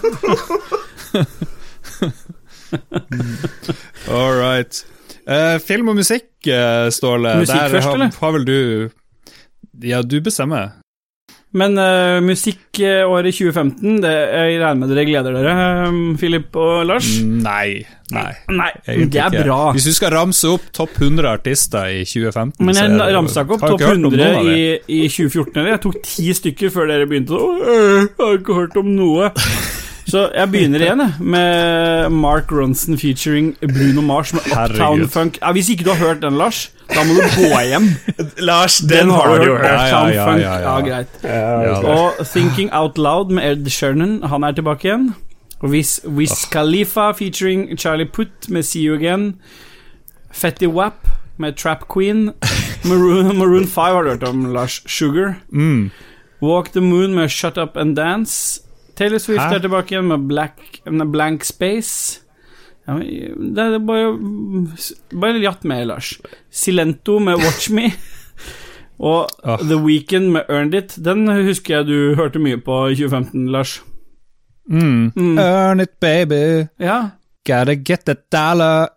All right. Uh, film og musikk, eh, Ståle. Musikk Der først, har, eller? har vel du Ja, du bestemmer. Men uh, musikkåret 2015, det, jeg regner med dere gleder dere, Filip Philip og Lars? Nei. Nei. Nei, det er ikke. bra. Hvis du skal ramse opp topp 100 artister i 2015 Men jeg er ramsa ikke opp topp hørt om 100 av i, i 2014 heller. Jeg tok ti stykker før dere begynte. Å, jeg har ikke hørt om noe. Så jeg begynner igjen jeg, med Mark Ronson featuring Bruno Mars med Uptown Funk. Ja, hvis ikke du har hørt den, Lars, da må du gå hjem. Lars, den, har du jo hørt. Ja, ja, Uptown ja, Funk. ja, greit. Og Thinking Out Loud med Ed Sheeran, han er tilbake igjen. Og Wiz, Wiz Khalifa featuring Charlie Putt med See You Again. Fetty Wap med Trap Queen. Maroon, Maroon 5 har du hørt om, Lars. Sugar. Mm. Walk the Moon med Shut Up and Dance. Taylor Swift Hæ? er tilbake igjen med Black, Blank Space. Ja, det er bare Bare jatt med, Lars. Silento med Watch Me. Og oh. The Weekend med Earned It. Den husker jeg du hørte mye på i 2015, Lars. Mm. Mm. Earn it, baby. Ja. Gotta get that dollar.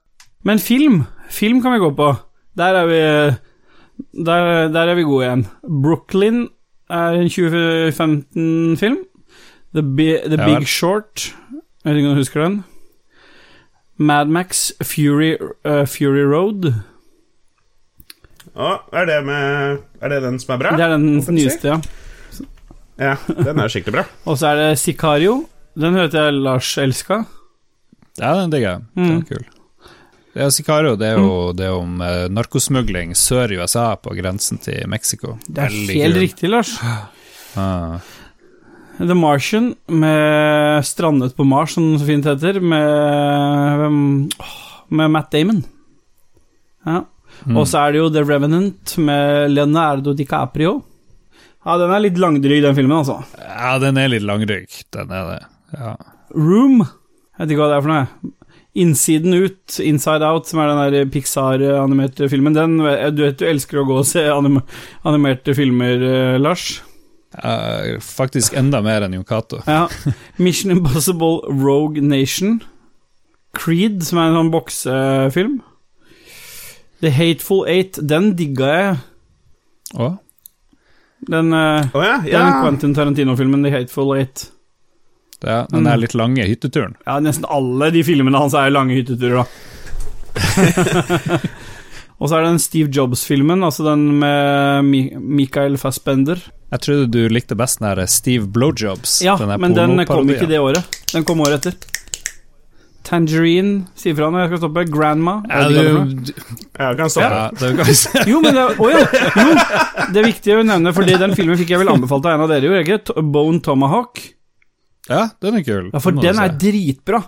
Men film Film kan vi gå på. Der er vi Der, der er vi gode igjen. Brooklyn er en 2015-film. The, Bi The Ja Big. Short Jeg vet ikke om du husker den. Mad Max Fury, uh, Fury Road. Å, er det med Er det den som er bra? Det er den nyeste, ja. Ja, den er skikkelig bra. Og så er det Sicario. Den hørte jeg Lars elska. Ja, den digger jeg. Den Mm. er kul. Det er Sicario, det er jo det er om uh, narkosmugling sør i USA, på grensen til Mexico. Det er Veldig helt kul. riktig, Lars. Ah. The Martian med 'Strandet på Mars', som det så fint heter, med Med Matt Damon. Ja. Mm. Og så er det jo The Revenant med Leonardo DiCaprio. Ja, den er litt langdryg, den filmen, altså. Ja, den er litt langdryg. den er det. Ja. Room. Jeg vet ikke hva det er for noe. Innsiden ut, Inside Out, som er den der Pixar-animerte filmen. Den, du vet du elsker å gå og se anim animerte filmer, eh, Lars. Eh, faktisk enda mer enn Jon Cato. Ja. Mission Impossible Rogue Nation. Creed, som er en sånn boksefilm. The Hateful Eight, den digga jeg. Å? Den, oh, ja, ja, den. Quentin Tarantino-filmen, The Hateful Eight. Det er, den er litt lange hytteturen. Ja, nesten alle de filmene hans er lange hytteturer, da. Og så er det den Steve Jobs-filmen, altså den med Mi Michael Fassbender. Jeg trodde du likte best den der Steve Blowjobs. Ja, den men den kom ikke det året. Den kom året etter. Tangerine, sier fra når jeg skal stoppe. Grandma. Ja, for du, Jeg kan stoppe. ja, det kan. Jo, men det, oh ja. jo, det er viktig å nevne, Fordi den filmen fikk jeg vel anbefalt av en av dere, jo, ikke? Bone Tomahawk. Ja, den er kul. Ja, for den, den er dritbra.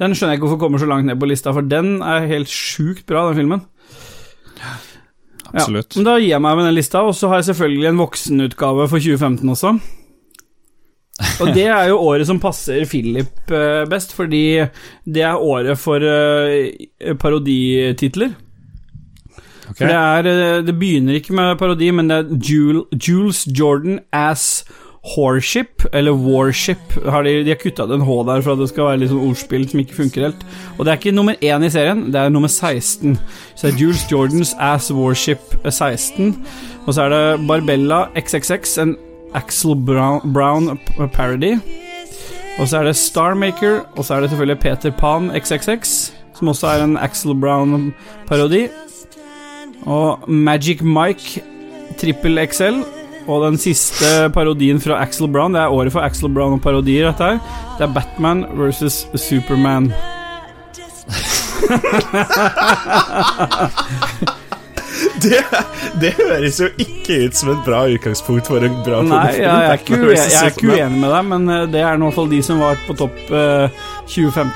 Den skjønner jeg ikke hvorfor kommer så langt ned på lista, for den er helt sjukt bra, den filmen. Absolutt. Ja, men da gir jeg meg med den lista, og så har jeg selvfølgelig en voksenutgave for 2015 også. Og det er jo året som passer Philip eh, best, fordi det er året for eh, parodititler. Okay. For det er eh, Det begynner ikke med parodi, men det er Jules Jordan as Horship, eller Warship. Har de, de har kutta ut en H der for at det skal være litt sånn ordspill som ikke funker helt. Og det er ikke nummer én i serien, det er nummer 16. Så det er Jules Jordans As Warship 16. Og så er det Barbella XXX, en Axel Brown, Brown parody. Og så er det Starmaker, og så er det selvfølgelig Peter Pan XXX, som også er en Axel Brown-parodi. Og Magic Mike Trippel XL. Og den siste parodien fra Axel Brown, det er året for Axel Brown og parodier, dette her. Det er Batman versus Superman. Det, det høres jo ikke ut som et bra utgangspunkt for en bra Nei, jeg, jeg, er ikke Batman jeg er ikke uenig med deg, men eh, det er i hvert fall de som var på topp eh, 2015.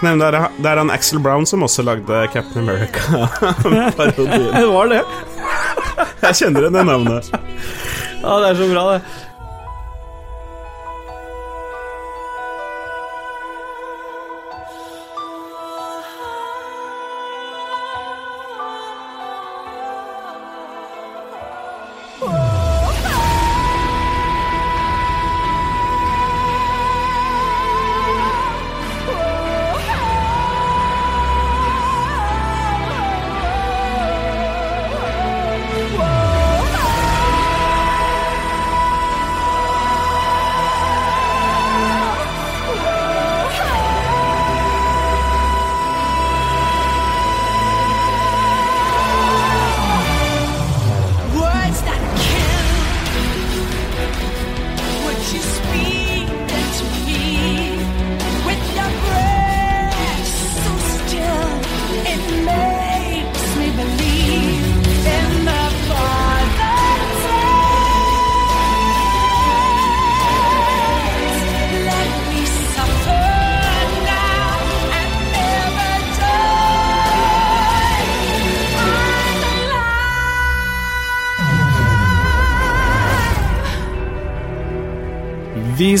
Nei, men det, er, det er han Axel Brown som også lagde Captain America-parodien. Det var det. Jeg kjenner igjen det navnet. Ja, det er så bra, det.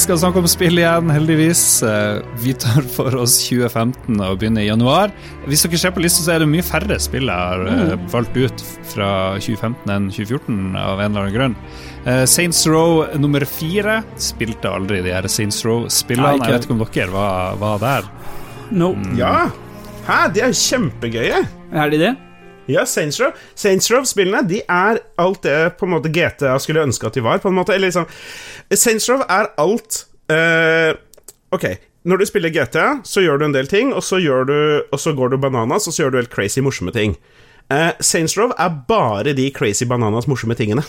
Skal snakke om spill igjen, heldigvis. Eh, Vi tar for oss 2015 og begynner i januar. Hvis dere ser på lista, så er det mye færre spill jeg har eh, valgt ut fra 2015 enn 2014, av en eller annen grunn. Eh, Saints Row nummer fire spilte aldri de her Saints Row-spillene. Jeg vet ikke om dere var, var der. No. Ja! Hæ, de er jo kjempegøye! Er de det? Ja, Saints Row Saints Row-spillene De er alt det på en måte GTA skulle ønske at de var. På en måte, eller liksom Saints Row er alt uh, Ok, når du spiller GTA, så gjør du en del ting, og så, du, og så går du bananas, og så gjør du helt crazy morsomme ting. Eh, Saints Row er bare de crazy bananas morsomme tingene.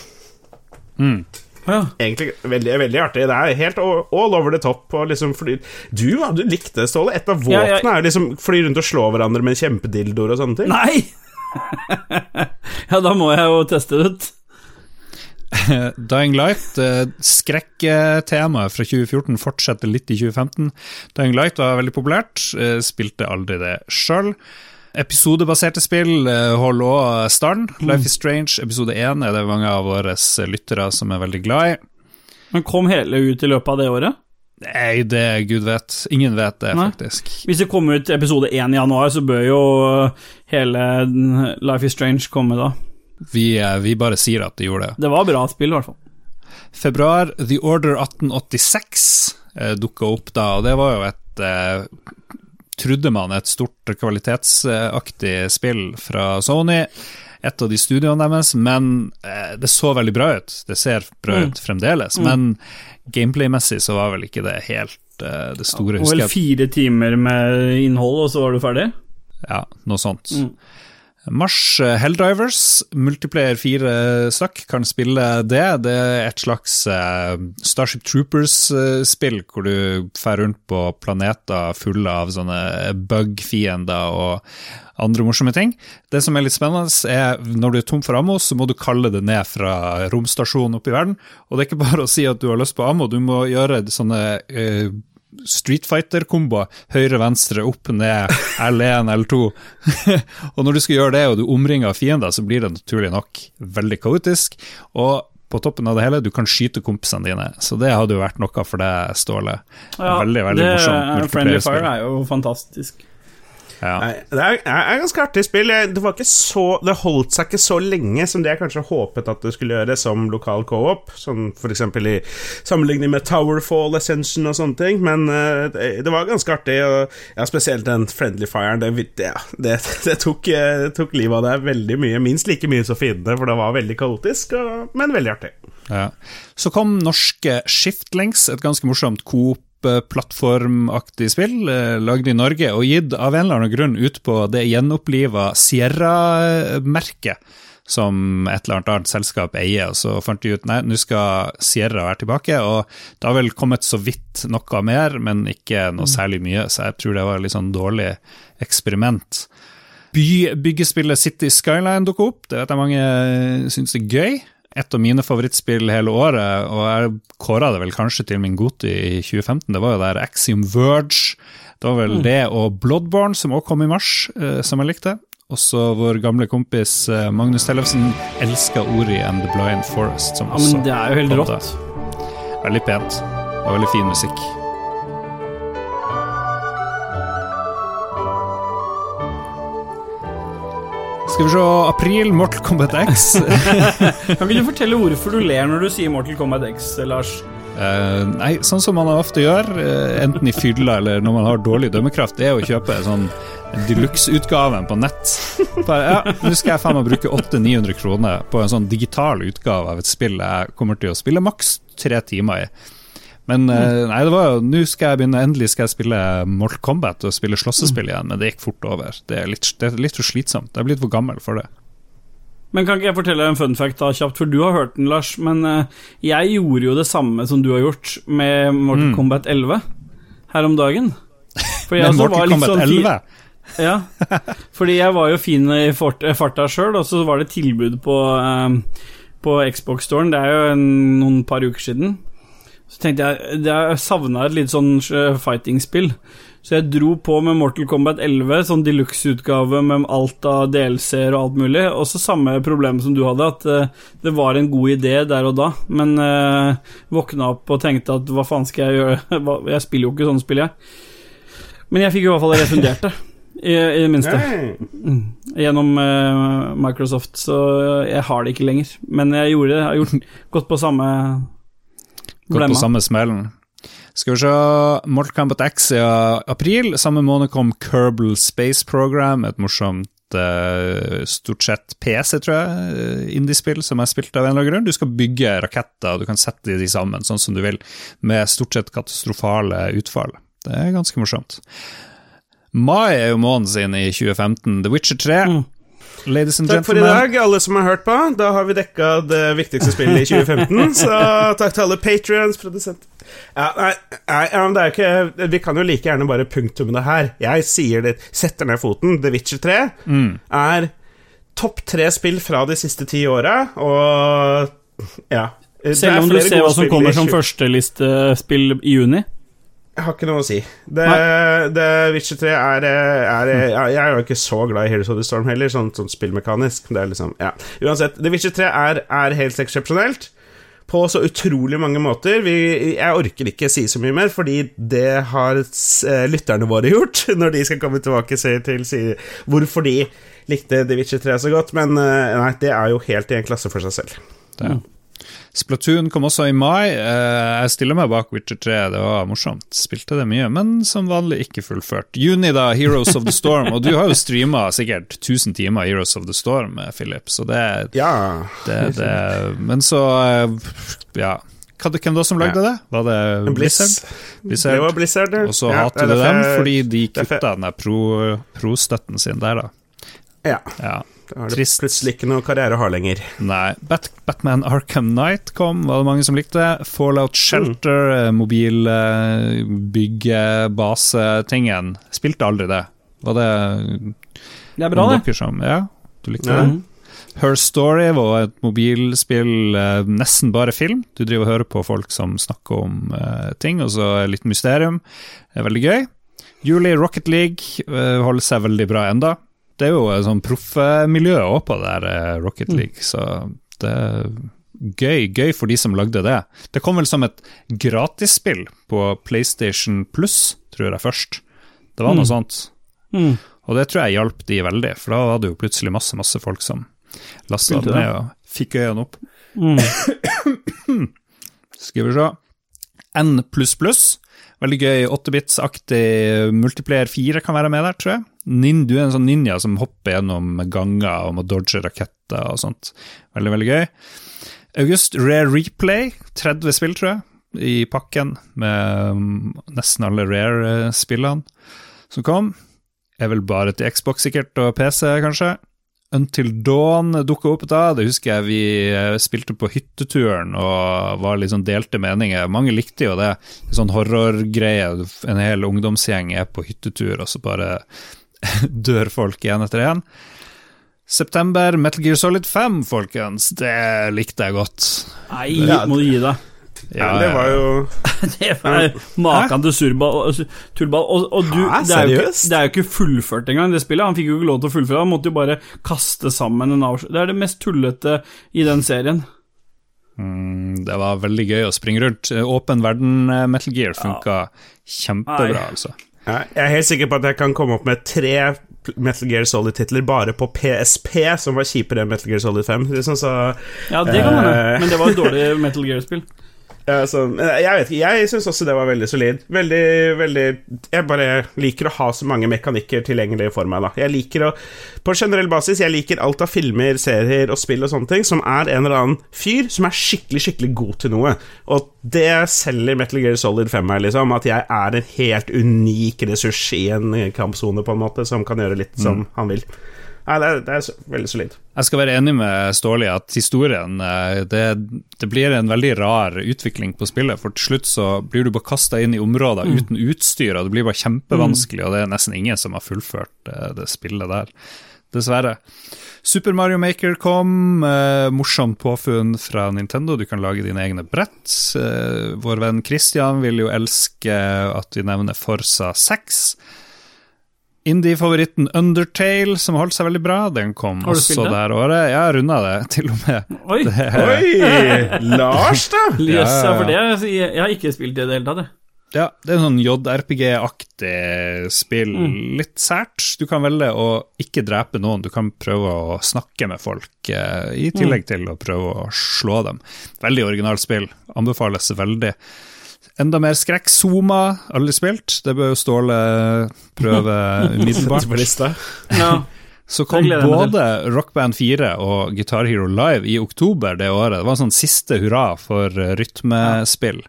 Ja. Egentlig veldig, veldig artig. Det er helt all over the top. Liksom fly... du du, likte det, Ståle. Et av Ja, våpnene ja. er liksom fly rundt og slå hverandre med kjempedildoer og sånne ting. Nei! ja, da må jeg jo teste det ut. Dying Light, eh, skrekktemaet fra 2014 fortsetter litt i 2015. Dying Light var veldig populært, eh, spilte aldri det sjøl. Episodebaserte spill eh, holder òg stand. Life is Strange, episode 1 er det mange av våre lyttere som er veldig glad i. Men kom hele ut i løpet av det året? Nei, det gud vet. Ingen vet det, Nei. faktisk. Hvis det kommer ut episode 1 i januar, så bør jo hele Life is Strange komme da. Vi, eh, vi bare sier at de gjorde det. Det var bra spill, i hvert fall. Februar, The Order 1886 eh, dukka opp da, og det var jo et eh, Trodde man et stort kvalitetsaktig spill fra Sony, et av de studioene deres, men eh, det så veldig bra ut. Det ser bra Mm. ut fremdeles, men gameplay-messig så var vel ikke det helt eh, det store. Og vel fire timer med innhold, og så var du ferdig? ja, noe sånt. Mm. Mars eh, Helldivers, multiplayer fire stykk, kan spille det. Det er et slags eh, Starship Troopers-spill, hvor du fer rundt på planeter fulle av sånne bug-fiender og andre morsomme ting. Det som er litt spennende, er når du er tom for ammo, så må du kalle det ned fra romstasjonen oppe i verden. Og det er ikke bare å si at du har lyst på ammo, du må gjøre sånne eh, Street Fighter-komboer. Høyre, venstre, opp, ned, L1, L2. og når du skal gjøre det, og du omringer av fiender, så blir det naturlig nok veldig kaotisk. Og på toppen av det hele, du kan skyte kompisene dine. Så det hadde jo vært noe for deg, Ståle. veldig, veldig det, morsomt. Friendly. Fire er jo fantastisk. Ja. Det er, er, ganske artig spill. Det, var ikke så, det holdt seg ikke så lenge som det jeg kanskje håpet at det skulle gjøre som lokal co-op. For eksempel i sammenligning med Towerfall, Ascension og sånne ting. Men eh, det, det var ganske artig. Og ja, spesielt den Friendly Firen. Det, ja, det, det tok, eh, tok livet av deg veldig mye. Minst like mye som fiendene, for det var veldig kaotisk, og, men veldig artig. Ja. Så kom norske Shiftlings, et ganske morsomt Coop-plattformaktig spill, eh, lagd i Norge og gitt av en eller annen grunn ut på det gjenoppliva Sierra-merket. Som et eller annet annet selskap eier, og så fant de ut nei, nå skal Sierra være tilbake. Og det har vel kommet så vidt noe mer, men ikke noe særlig mye, så jeg tror det var et litt sånn dårlig eksperiment. Bybyggespillet City Skyline dukker opp, det vet jeg mange syns er gøy. Et av mine favorittspill hele året, og jeg kåra det vel kanskje til min Goti i 2015, det var jo der Axiom Verge. Det var vel det og Bloodborne, som også kom i mars, eh, som jeg likte. Også vår gamle kompis eh, Magnus Tellefsen elska Ori and the Blind Forest, som Ja, men det er jo helt rått. Veldig pent, og veldig fin musikk. Skal vi se April, Mortal Kombat X. Kan ikke du fortelle hvorfor du ler når du sier Mortal Kombat X, Lars? Uh, nei, sånn som man ofte gjør, uh, enten i fylla eller når man har dårlig dømmekraft, det er å kjøpe sånn deluxe-utgaven på nett. Bare, ja, nå skal jeg faen meg bruke 800-900 kroner på en sånn digital utgave av et spill jeg kommer til å spille maks tre timer i. Men mm. nei, det var jo Nå skal jeg begynne, endelig skal jeg spille Mortal Kombat og spille slåssespill igjen, men det gikk fort over. Det er litt, det er litt for slitsomt. Jeg er blitt for gammel for det. Men kan ikke jeg fortelle en fun fact da, kjapt, for du har hørt den, Lars. Men eh, jeg gjorde jo det samme som du har gjort med Mortal Mm. Kombat 11 her om dagen. For jeg også var Mortal litt Kombat sånn 11 Ja, fordi jeg var jo fin i eh, farta sjøl, og så var det tilbud på, eh, på Xbox-storen. Det er jo en, noen par uker siden. Så tenkte jeg jeg savna et litt sånn eh, fighting-spill. Så jeg dro på med Mortal Kombat 11, sånn deluxe-utgave med alt av DLC-er og alt mulig, og så samme problem som du hadde, at eh, det var en god idé der og da, men eh, våkna opp og tenkte at hva faen skal jeg gjøre, jeg spiller jo ikke sånn spill, jeg. Men jeg fikk i hvert fall refundert det, i, i det minste Hey. gjennom eh, Microsoft, så jeg har det ikke lenger. Men jeg gjorde det, jeg har gjort, gått på samme Gått på samme smellen. Skal vi se Mortal Kombat X i april. Samme måned kom Kerbal Space Program, et morsomt eh, stort sett PC, tror jeg, eh, indiespill som jeg spilte av en eller annen grunn. Du skal bygge raketter, og du kan sette de sammen sånn som du vil, med stort sett katastrofale utfall. Det er ganske morsomt. Mai er jo måneden sin i 2015. The Witcher 3. Mm. Ladies and Takk for i dag, alle som har hørt på. Da har vi dekka det viktigste spillet i 2015. Så takk til alle patrions, produsenter ja, nei, nei, men det er jo ikke Vi kan jo like gjerne bare punktumme det her. Jeg sier det, setter ned foten. The Witcher 3 er topp tre spill fra de siste ti åra, og ja. Selv om du ser hva som kommer som førstelistespill i juni. Jeg har ikke noe å si. Det, det Witcher 3 er, er, er, Jeg er jo ikke så glad i Heroes of the Storm heller, sånn, sånn spillmekanisk. Det er liksom, ja. Uansett, The Witcher 3 er, er helt eksepsjonelt. På så utrolig mange måter. Vi, jeg orker ikke si så mye mer, fordi det har eh, lytterne våre gjort, når de skal komme tilbake til si, hvorfor de likte The Witcher 3 så godt. Men eh, nei, det er jo helt i en klasse for seg selv. Det. Splatoon kom også i mai. Eh, Jeg stiller meg bak Witcher 3, det var morsomt. Spilte det mye, men som vanlig ikke fullført. Juni, da, Heroes of the Storm. Og du har jo streama sikkert 1000 timer Heroes of the Storm, eh, Philip, så det, Ja. det, det Men så eh, Ja. Hvem da som lagde det? Var det Blizzard? Blizzard. Det var Blizzard. Og så Ja, hater du dem fordi de kutta den der pro- pro-støtten sin der, da. Ja. Ja. Da er det Trist. plutselig ikke noe karriere å ha lenger. Nei. Bat Batman Arkham Knight kom, var det mange som likte. Fallout Shelter, mm. mobilbyggebasetingen. Spilte aldri det. Var det Det er bra, det. som Ja, du likte Ja. det? Her Story var et mobilspill, eh, nesten bare film. Du driver og hører på folk som snakker om eh, ting, og så litt mysterium. Det er veldig gøy. Juli Rocket League eh, holder seg veldig bra enda. Det er jo sånn proffmiljø òg på det der eh, Rocket League, så det er gøy. Gøy for de som lagde det. Det kom vel som et gratisspill på PlayStation Plus, tror jeg først. Det var noe sånt. Mm. Og det tror jeg hjalp de veldig, for da var det jo plutselig masse, masse folk som lasta det. ned og fikk øynene opp. Mm. Skal vi se. N++. Veldig gøy 8-bits-aktig multiplayer 4 kan være med der, tror jeg. Nin, du er en sånn ninja som hopper gjennom ganger og må dodge raketter og sånt. Veldig, veldig gøy. August, Rare Replay. 30 spill, tror jeg, i pakken med mm, nesten alle Rare-spillene som kom. Er vel bare til Xbox sikkert, og PC kanskje. Until Dawn dukka opp da. Det husker jeg vi eh, spilte på hytteturen og var litt sånn delte meninger. Mange likte jo det. Sånn horrorgreie. En hel ungdomsgjeng er på hyttetur, og så bare dør folk igjen etter igjen. September, Metal Gear Solid 5, folkens. Det likte jeg godt. Nei, Ja, må du gi deg. Ja, det var jo Det var maken til surball, tullball. Og, og du, Hæ, det, er jo ikke, det er jo ikke fullført engang, det spillet. Han fikk jo ikke lov til å fullføre, han måtte jo bare kaste sammen en avslutning. Det er det mest tullete i den serien. Mm, det var veldig gøy å springe rundt. Åpen verden eh, Metal Gear funka ja. kjempebra, altså. Ja, Jeg er helt sikker på at jeg kan komme opp med tre Metal Gear Solid-titler bare på PSP som var kjipere enn Metal Gear Solid 5. Liksom, så, Ja, det kan hende, uh... men det var et dårlig Metal Gear-spill. Ja, så Jeg vet ikke, jeg syns også det var veldig solid. Veldig, veldig Jeg bare liker å ha så mange mekanikker tilgjengelig for meg, da. Jeg liker å På generell basis, jeg liker alt av filmer, serier og spill og sånne ting som er en eller annen fyr som er skikkelig, skikkelig god til noe. Og det selger Metal Gear Solid 5 meg, liksom. At jeg er en helt unik ressurs i en kampsone, på en måte, som kan gjøre litt som han vil. Nei, det er, det er veldig solid. Jeg skal være enig med Ståli at historien eh, det, det blir en veldig rar utvikling på spillet. For til slutt så blir du bare kasta inn i områder uten utstyr, og det blir bare kjempevanskelig, og det er nesten ingen som har fullført eh, det spillet der. Dessverre. Super Mario Maker kom. Eh, morsomt påfunn fra Nintendo. Du kan lage dine egne brett. Eh, vår venn Christian vil jo elske at vi nevner Forsa 6. Indie-favoritten Undertale, som holdt seg veldig bra, den kom også det? det her året. Jeg har runda det, til og med. Oi! Det, Oi! Lars, da! Jøss, Ja, for det jeg, har ikke spilt det i det hele tatt, jeg. ja, det er en sånn JRPG-aktig spill. Mm. Litt sært. Du kan velge å ikke drepe noen, du kan prøve å snakke med folk, eh, i Mm. tillegg til å prøve å slå dem. Veldig originalt spill. Anbefales veldig. Enda mer skrekk. Zoma, aldri spilt. Det bør jo Ståle prøve umiddelbart. Ja. Så kom både Rock Band 4 og Guitar Hero Live i oktober det året. Det var en sånn siste hurra for eh, rytmespill.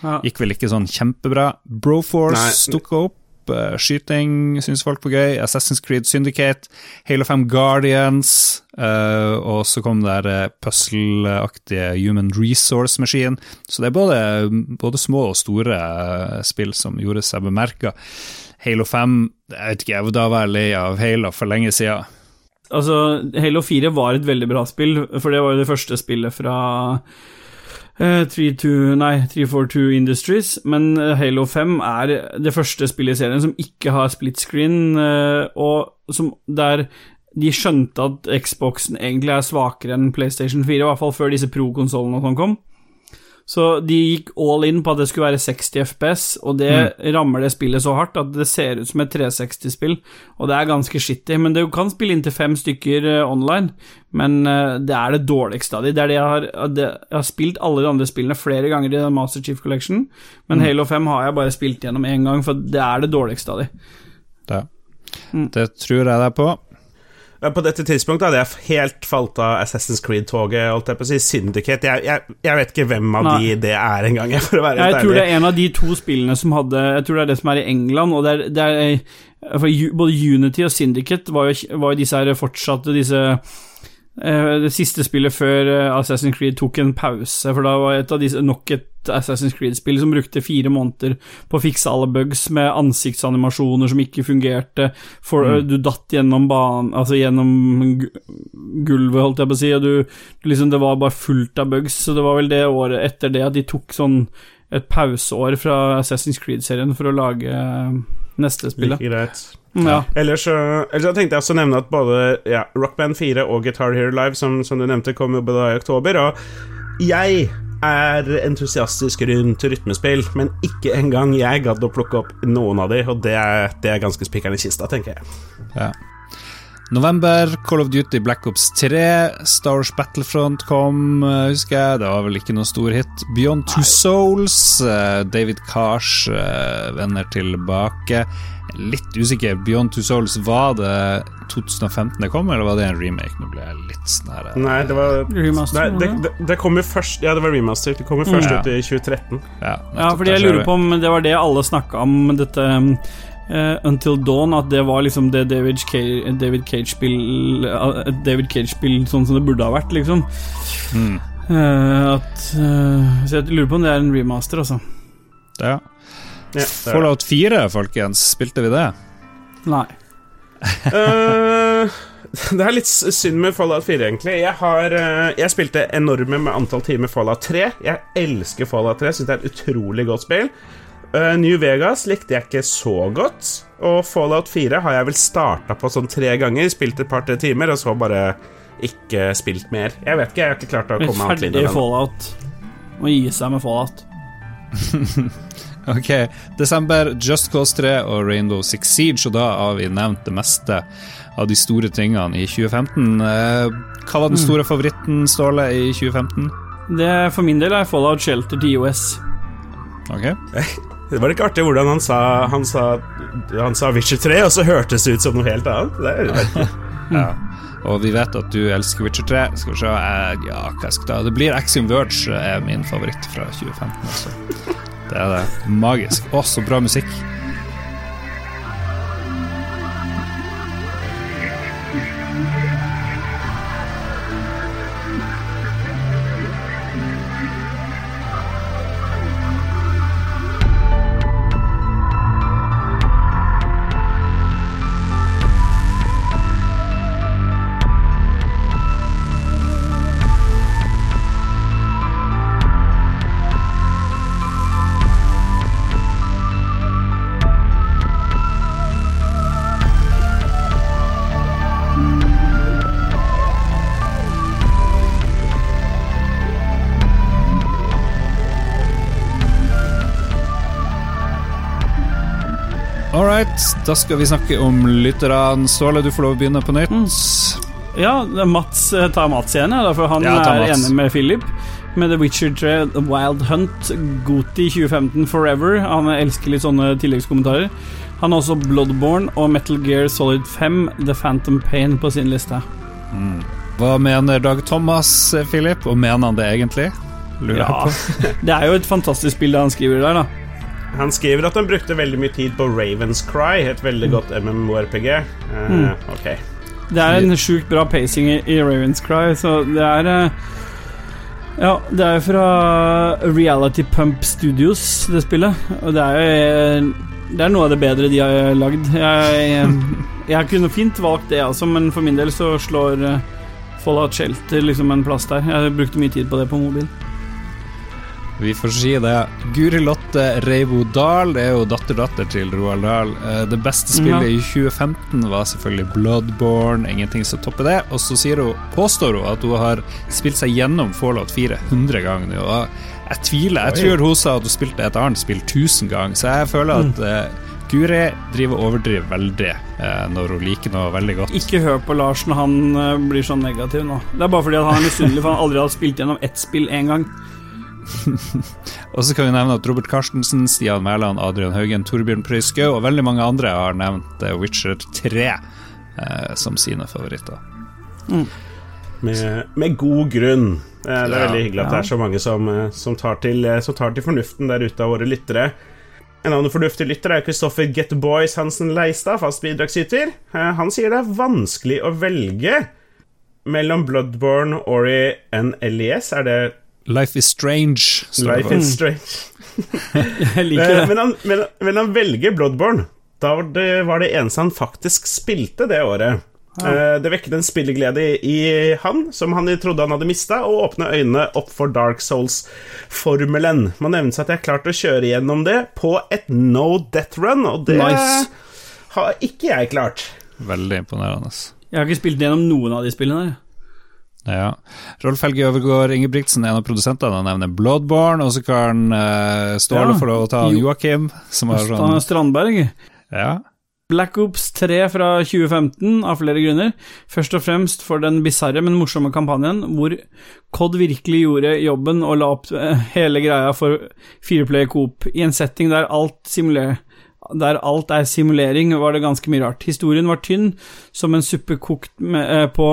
Ja. Gikk vel ikke sånn kjempebra. Broforce dukka opp. Eh, Skyting syns folk var gøy. Assassin's Creed Syndicate. Halo 5 Guardians. eh, og så kom det der eh, puzzle-aktige Human Resource Machine. Så det er både, både små og store spill som gjorde seg bemerka. Halo 5 Jeg vet ikke, jeg da var jeg lei av Halo for lenge siden. Altså, Halo 4 var et veldig bra spill, for det var jo det første spillet fra eh, 32, nei, 342 Industries, men eh, Halo 5 er det første spillet i serien som ikke har split screen, uh, og som der de skjønte at Xboxen egentlig er svakere enn PlayStation 4, i hvert fall før disse pro-konsollene og sånn kom. Så de gikk all in på at det skulle være 60 FPS, og det rammer det spillet så hardt at det ser ut som et 360-spill, og det er ganske shitty. Men du kan spille inntil fem stykker eh, online, men eh, det er det dårligste av de. Det er det jeg har det, Jeg har spilt alle de andre spillene flere ganger i Master Chief Collection, men Halo 5 har jeg bare spilt gjennom én gang, for det er det dårligste av de. Det, Mm. det tror jeg deg på. På dette tidspunktet hadde jeg helt falt av Assassin's Creed-toget. holdt jeg på å si Syndicate. Jeg, jeg, jeg vet ikke hvem av Nei. de det er engang, jeg, for å være Jeg tror det er en av de to spillene som hadde Jeg tror det er det som er i England, og det er, det er for Både Unity og Syndicate var jo, var jo disse her fortsatte disse eh, Det siste spillet før eh, Assassin's Creed tok en pause, for da var et av disse nok et Assassin's Creed-spill som brukte fire måneder på å fikse alle bugs med ansiktsanimasjoner som ikke fungerte, for mm. du datt gjennom banen Altså gjennom gulvet, holdt jeg på å si, og du, du liksom Det var bare fullt av bugs, så det var vel det året etter det at de tok sånn et pauseår fra Assassin's Creed-serien for å lage eh, neste spillet. Like greit. Ja. Ellers så, ellers så tenkte jeg også å nevne at både ja, Rock Band 4 og Guitar Hero Live, som, som du nevnte, kom jo da i oktober. Og jeg er entusiastisk rundt rytmespill, men ikke engang jeg gadd å plukke opp noen av de, og det er, det er ganske spikeren i kista, tenker jeg. Ja. November, Call of Duty Black Ops 3, Stars Battlefront kom, eh, husker jeg. Det var vel ikke noen stor hit. Beyond Two Souls, eh, David Cars Venner vender tilbake. Litt usikker. Beyond Two Souls, var det 2015 det kom, eller var det en remake? Nå ble jeg litt sånn her eh, Nei, det var Remaster, Nei, det, det, det kom jo først Ja, det var remaster. Det kom jo først Mm. ut i 2013. Ja, ja, fordi jeg lurer på om det var det alle snakka om, dette Uh, Until Dawn, at det var liksom det David Cage- David Cage-spill eh, David Cage-spill sånn som det burde ha vært, liksom. Mm. Uh, at uh, Så jeg lurer på om det er en remaster, altså. Ja. Ja. Fallout 4, folkens, spilte vi det? Nei. uh, det er litt synd med Fallout 4, egentlig. Jeg, har, eh, jeg spilte enorme med antall timer Fallout 3. Jeg elsker Fallout 3, syns det er et utrolig godt spill. Eh, New Vegas likte jeg ikke så godt. Og Fallout 4 har jeg vel starta på sånn tre ganger, spilt et par-tre timer, og så bare ikke spilt mer. Jeg vet ikke, jeg har ikke klart å komme meg ferdig i det. fallout. Må gi seg med fallout. Ok, desember, Just Cause 3 og Rainbow Six Siege, og da har vi nevnt det meste av de store tingene i 2015. Eh, Hva var den store favoritten, Ståle, i 2015? Det For min del er fallout shelter DOS. Ok, Det var ikke artig hvordan han sa Han sa, han sa Witcher 3, og så hørtes det ut som noe helt annet. Det er, ja. Og vi vet at du elsker Witcher 3. Skal vi se eh, Ja, hva jeg skal ta? Det blir Axiom Verge er min favoritt fra 2015 også. Det er det. Magisk. Å, så bra musikk. Da skal vi snakke om lytterne. Ståle, du får lov å begynne på nytt. Ja, er Mats eh, tar Mats igjen, ja, for han Ja, er enig med Philip. Med The Witcher 3, The Wild Hunt, Goti 2015 Forever. Han elsker litt sånne tilleggskommentarer. Han har også Bloodborne og Metal Gear Solid 5, The Phantom Pain, på sin liste. Hva mener Dag Thomas, eh, Philip, og mener han det egentlig? Lurer jeg Ja, på. det er jo et fantastisk spill det han skriver der, da. Han skriver at han brukte veldig mye tid på Ravens Cry, et veldig godt MMORPG. Eh, ok. Det er en sjukt bra pacing i, i Ravens Cry, så det er eh, Ja, det er fra Reality Pump Studios, det spillet. Og det er jo Det er noe av det bedre de har lagd. Jeg, jeg kunne fint valgt det, altså, men for min del så slår eh, Fallout Shelter liksom en plass der. Jeg brukte mye tid på det på mobil. Vi får si det. Guri Lotte Reivo Dahl det er jo datter-datter til Roald Dahl. Eh, Det beste spillet Ja. i 2015 var selvfølgelig Bloodborne. Ingenting som topper det. Og så hun, påstår hun at hun har spilt seg gjennom Fallout 4 100 ganger nå. Jeg tviler. Jeg tror hun sa at hun spilte et annet spill 1000 ganger, så jeg føler at mm. Guri driver og overdriver veldig eh, når hun liker noe veldig godt. Ikke hør på Lars når han eh, blir sånn negativ nå. Det er bare fordi at han er misunnelig, for han aldri har spilt gjennom ett spill én gang. Og så kan vi nevne at Robert Carstensen, Stian Mæland, Adrian Haugen, Torbjørn Prøyskau og veldig mange andre har nevnt eh, Witcher 3 eh, som sine favoritter. Med, med god grunn. Eh, det er Ja, veldig hyggelig at det er så mange som, eh, som, tar til, som tar til fornuften der ute av våre lyttere. En annen fornuftig lytter er Kristoffer Get Boys Hansen Leistad, fast bidragsyter. Han sier det er vanskelig å velge mellom Bloodborne, Ori og LES. Er det Life is strange. Life is Strange? Jeg liker Eh, det. Men han, men, men han velger Bloodborne. Da var det, var det eneste han faktisk spilte det året. Ja. Det vekket en spilleglede i, han, som han trodde han hadde mista, og åpna øynene opp for Dark Souls-formelen. Man nevnes at jeg har klart å kjøre gjennom det på et no death run, og det Nice. har ikke jeg klart. Veldig imponerende. Jeg har ikke spilt gjennom noen av de spillene der. Ja. Rolf Helge Øvergård Ingebrigtsen, en av produsentene, Han nevner Bloodborne, og så kan uh, Ståle Ja. få lov å ta Jo. Joakim, som har St- sånn Strandberg. Ja. Black Ops 3 fra 2015, av flere grunner. Først og fremst for den bisarre, men morsomme kampanjen, hvor COD virkelig gjorde jobben og la opp eh, hele greia for fireplayer coop i en setting der alt der alt er simulering, var det ganske mye rart. Historien var tynn, som en suppe kokt med, eh, på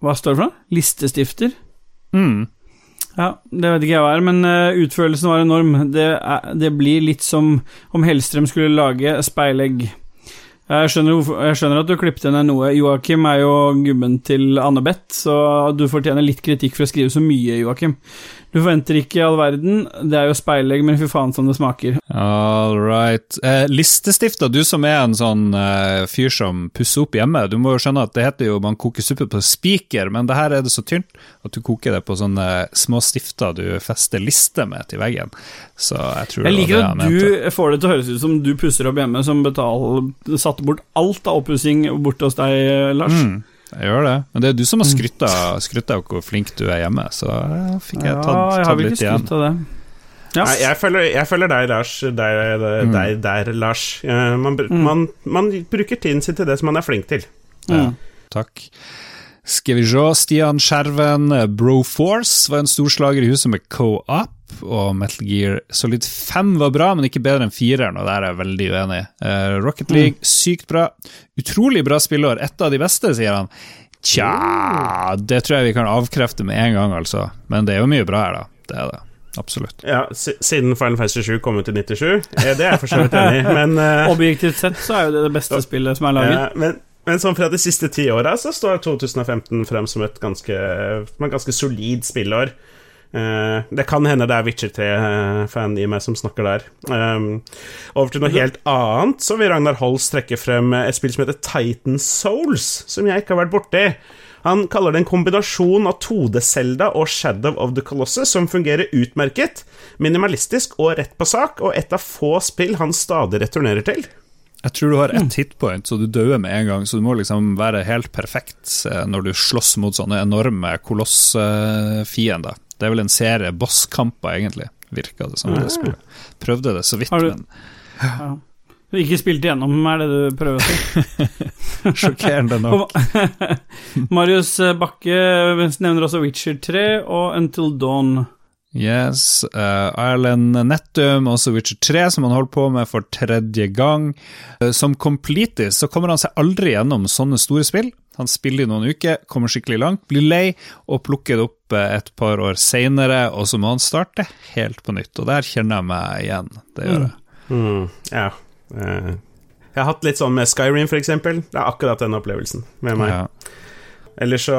Hva står det for noe? Listestifter? Mm. Ja, det vet ikke jeg hva er, men eh, utførelsen var enorm. Det, er, det blir litt som om Hellstrøm skulle lage speilegg. Jeg skjønner, jeg skjønner at du klippet ned noe. Joakim er jo gubben til Anne-Beth, så du fortjener litt kritikk for å skrive så mye, Joakim. Du forventer ikke all verden, det er jo speilegg, men fy faen som det smaker. All right. Eh, listestifter, du som er en sånn eh, fyr som pusser opp hjemme, du må jo skjønne at det heter jo man koker suppe på spiker, men det her er det så tynt at du koker det på sånne små stifter du fester liste med til veggen. Så jeg tror Jeg det liker var det at han mente. du får det til å høres ut som du pusser opp hjemme, som betal, satte bort alt av oppussing borte hos deg, Lars. Mm, jeg gjør det. Men det er du som har Mm. skrytt av, hvor flink du er hjemme, så fikk jeg Ja, tatt, jeg tatt litt igjen. det. Ja. Nei, jeg, følger, jeg følger deg, Lars. Deg, Mm. deg der, Lars. Eh, Man, br- man, man bruker tiden sin til det som man er flink til. Mm. Takk. Skal vi se, Stian Skjerven, Broforce var en storslager i huset med co-op, og Metal Gear Solid 5 var bra, men ikke bedre enn fireren, og der er jeg veldig uenig. Uh, Rocket League, sykt bra. Utrolig bra spillår, ett av de beste, sier han. Tja, det tror jeg vi kan avkrefte med en gang, altså. Men det er jo mye bra her, da. Det er det. Absolutt. Ja, Siden Final Fantasy 7 kom ut i 97. Eh, Det er jeg for så vidt enig i, men uh, Objektivt sett så er jo det det beste spillet som er laget. Ja, men, men sånn fra de siste ti åra så står 2015 frem som et ganske, som et ganske solid spillår. Eh, det kan hende det er Witcher 3-fan i meg som snakker der. Um, over til noe helt annet, så vil Ragnar Holst trekke frem et spill som heter Titan Souls, som jeg ikke har vært borti. Han kaller det en kombinasjon av 2D-Selda og Shadow of the Colossus som fungerer utmerket, minimalistisk og rett på sak, og et av få spill han stadig returnerer til. Jeg tror du har ett hitpoint, så du dør med en gang, så du må liksom være helt perfekt eh, når du slåss mot sånne enorme kolossfiender. Det er vel en serie bosskamper, egentlig, virka det som. det. Prøvde det så vidt, du- men Ja. Ikke spilt igjennom, er det du prøver å si? Sjokkerende nok. Marius Bakke nevner også Witcher 3 og Until Dawn. Yes. Uh, Ireland Nettum, også Witcher 3, som han holder på med for tredje gang. Uh, som completist så kommer han seg aldri gjennom sånne store spill. Han spiller i noen uker, kommer skikkelig langt, blir lei og plukker det opp uh, et par år seinere, og så må han starte helt på nytt. Og der kjenner jeg meg igjen. Det gjør jeg. Mm, ja. jeg har hatt litt sånn med Skyrim, eksempel. Det er akkurat den opplevelsen med meg. Ja. Ellers så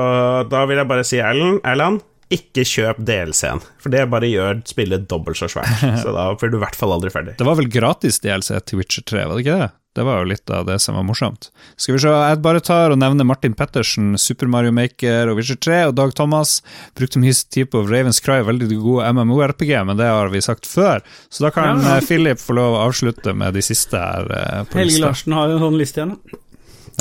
Da vil jeg bare si, Erland, ikke kjøp DLC-en, for det bare gjør spillet dobbelt så svært. Så da blir du i hvert fall aldri ferdig. Det var vel gratis DLC til Witcher 3, var det ikke det? Det var jo litt av det som var morsomt. Skal vi se, jeg bare tar og nevner Martin Pettersen, Super Mario Maker og Witcher 3, og Dag Thomas brukte mye tid på Ravens Cry, veldig gode MMO-RPG, men det har vi sagt før. Så da kan Ja, ja. eh, Philip få lov å avslutte med de siste her eh, på Helge lista. Larsen har jo en sånn liste igjen.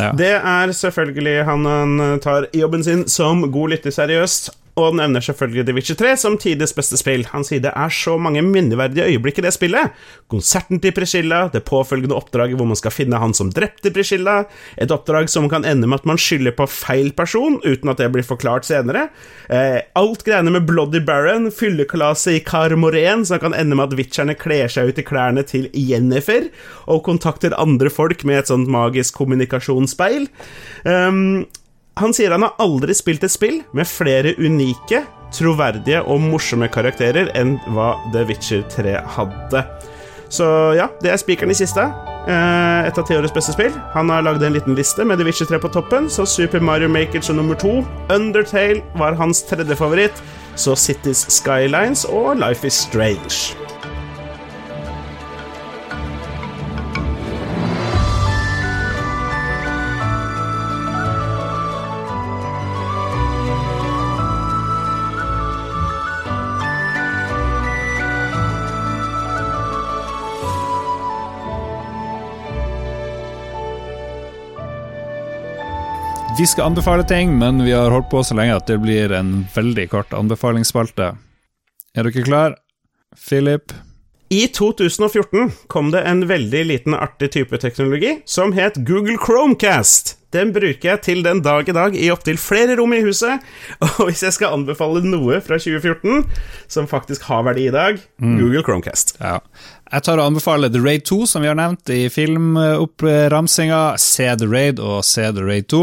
Ja. Det er selvfølgelig han han tar jobben sin som god lytter seriøst, og nevner selvfølgelig The Witcher 3 som tidets beste spill. Han sier det er så mange minneverdige øyeblikk i det spillet. Konserten til Priscilla, det påfølgende oppdraget hvor man skal finne han som drepte Priscilla, et oppdrag som kan ende med at man skylder på feil person, uten at det blir forklart senere. Eh, alt greiene med Bloody Baron, fyllekalaset i Kar som kan ende med at witcherne kler seg ut i klærne til Jennifer, og kontakter andre folk med et sånt magisk kommunikasjonsspeil. Um, han sier han har aldri spilt et spill med flere unike, troverdige og morsomme karakterer enn hva The Witcher 3 hadde. Så ja, det er spikeren i kista. Eh, et av tiårets beste spill. Han har lagd en liten liste med The Witcher 3 på toppen, så Super Mario Maker som nummer to. Undertale var hans tredje favoritt. Så Cities Skylines og Life is Strange. Vi skal anbefale ting, men vi har holdt på så lenge at det blir en veldig kort anbefalingsspalte. Er dere klar? Philip? I 2014 kom det en veldig liten artig type teknologi som het Google Chromecast. Den bruker jeg til den dag i dag i opptil flere rom i huset. Og hvis jeg skal anbefale noe fra 2014 som faktisk har verdi i dag, Google Chromecast. Ja. Jeg tar og anbefaler The Raid 2, som vi har nevnt i filmoppramsinga. Se The Raid og se The Raid 2.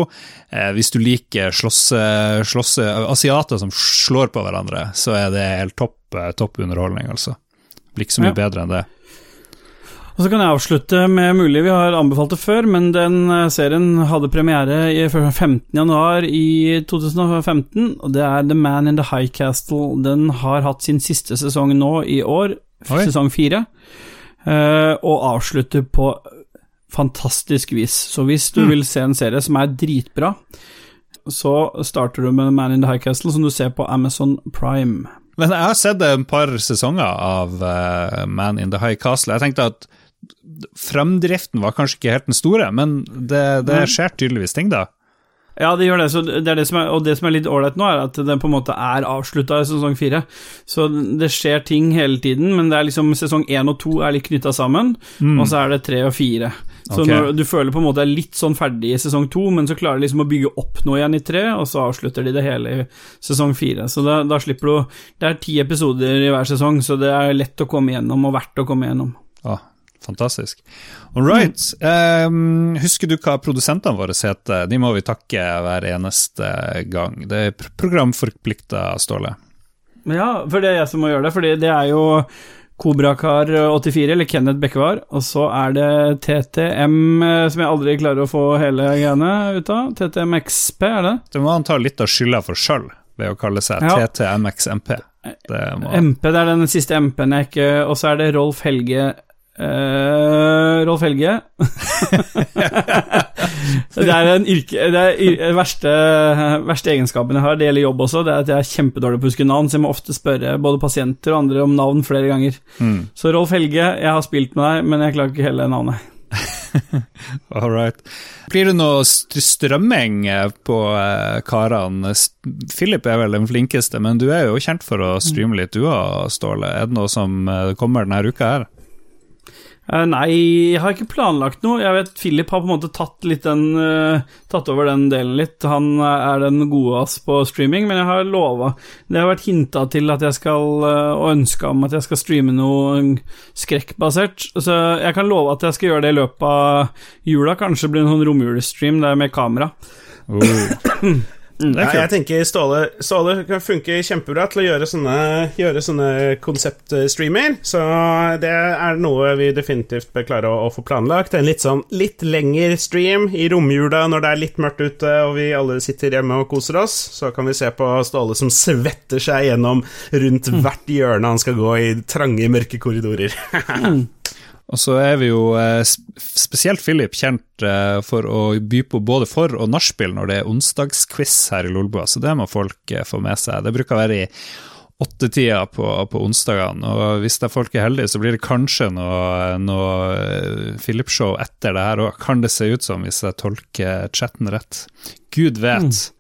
Eh, hvis du liker slåsse, slåsse asiater som slår på hverandre, så er det helt topp, eh, topp underholdning, altså. Blir ikke så mye Ja. bedre enn det. Og så kan jeg avslutte med mulig vi har anbefalt det før, men den eh, serien hadde premiere i 15. januar i 2015, og det er The Man in the High Castle. Den har hatt sin siste sesong nå i år, Oi. sesong fire, eh, og avslutter på fantastisk vis. Så hvis du vil se en serie som er dritbra, så starter du med Man in the High Castle, som du ser på Amazon Prime. Men jeg har sett et par sesonger av eh, Man in the High Castle. Jeg tenkte at fremdriften var kanskje ikke helt den store, men det, det skjer tydeligvis ting, da. Ja, det gjør det, så det det som er, og det som er litt ålreit nå, er at den på en måte er avslutta i sesong fire. Så det skjer ting hele tiden, men det er liksom sesong én og to er litt knytta sammen, og så er det tre og fire. Så okay. når du føler på en måte er litt sånn ferdig i sesong to, men så klarer de liksom å bygge opp noe igjen i tre, og så avslutter de det hele i sesong fire. Så da, da slipper du Det er ti episoder i hver sesong, så det er lett å komme gjennom, og verdt å komme gjennom. Å, fantastisk. All right. Um, husker du hva produsentene våre heter? De må vi takke hver eneste gang. Det er pr- programforplikta, Ståle. Ja, for det er jeg som må gjøre det, fordi det er jo Kobrakar84, eller Kenneth Bekkevar, og så er det TTM, eh, som jeg aldri klarer å få hele greiene ut av. TTMXP, er det? Det må han ta litt av skylda for sjøl, ved å kalle seg Ja. TTMXMP. Det må MP, det er den siste MP-en jeg ikke Og så er det Rolf Helge eh, Rolf Helge. det er den er verste, verste egenskapen jeg har, det gjelder jobb også, det er at jeg er kjempedårlig på å huske navn, så jeg må ofte spørre både pasienter og andre om navn flere ganger. mm. Så Rolf Helge, jeg har spilt med deg, men jeg klarer ikke hele navnet. All right. Blir det noe strømming på eh, karene? Philip er vel den flinkeste, men du er jo kjent for å streame litt, du òg, Ståle. Er det noe som eh, kommer denne uka her? Eh, nei, jeg har ikke planlagt noe. Jeg vet Philip har på en måte tatt den uh, Tatt over den delen litt. Han er den gode ass på streaming, men jeg har lova Det har vært hinta til at jeg skal uh, Og ønska om at jeg skal streame noe skrekkbasert. Så jeg kan love at jeg skal gjøre det i løpet av jula. Kanskje blir det en sånn romjulestream der med kamera. Oh. Mm, ja, jeg tenker Ståle, Ståle kan funke kjempebra til å gjøre sånne, gjøre sånne konseptstreamer. Så det er noe vi definitivt bør klare å, å, få planlagt. En litt sånn litt lengre stream i romjula når det er litt mørkt ute og vi alle sitter hjemme og koser oss. Så kan vi se på Ståle som svetter seg gjennom rundt mm. hvert hjørne han skal gå i trange, mørke korridorer. Og så er vi jo eh, spesielt Philip kjent eh, for å by på både for- og nachspiel når det er onsdagsquiz her i Lolbua, så det må folk eh, få med seg. Det bruker å være i åttetida på, på onsdagene, og hvis det er folk er heldige, så blir det kanskje noe, noe Philip-show etter det her òg, kan det se ut som, hvis jeg tolker chatten rett. Gud vet. Mm.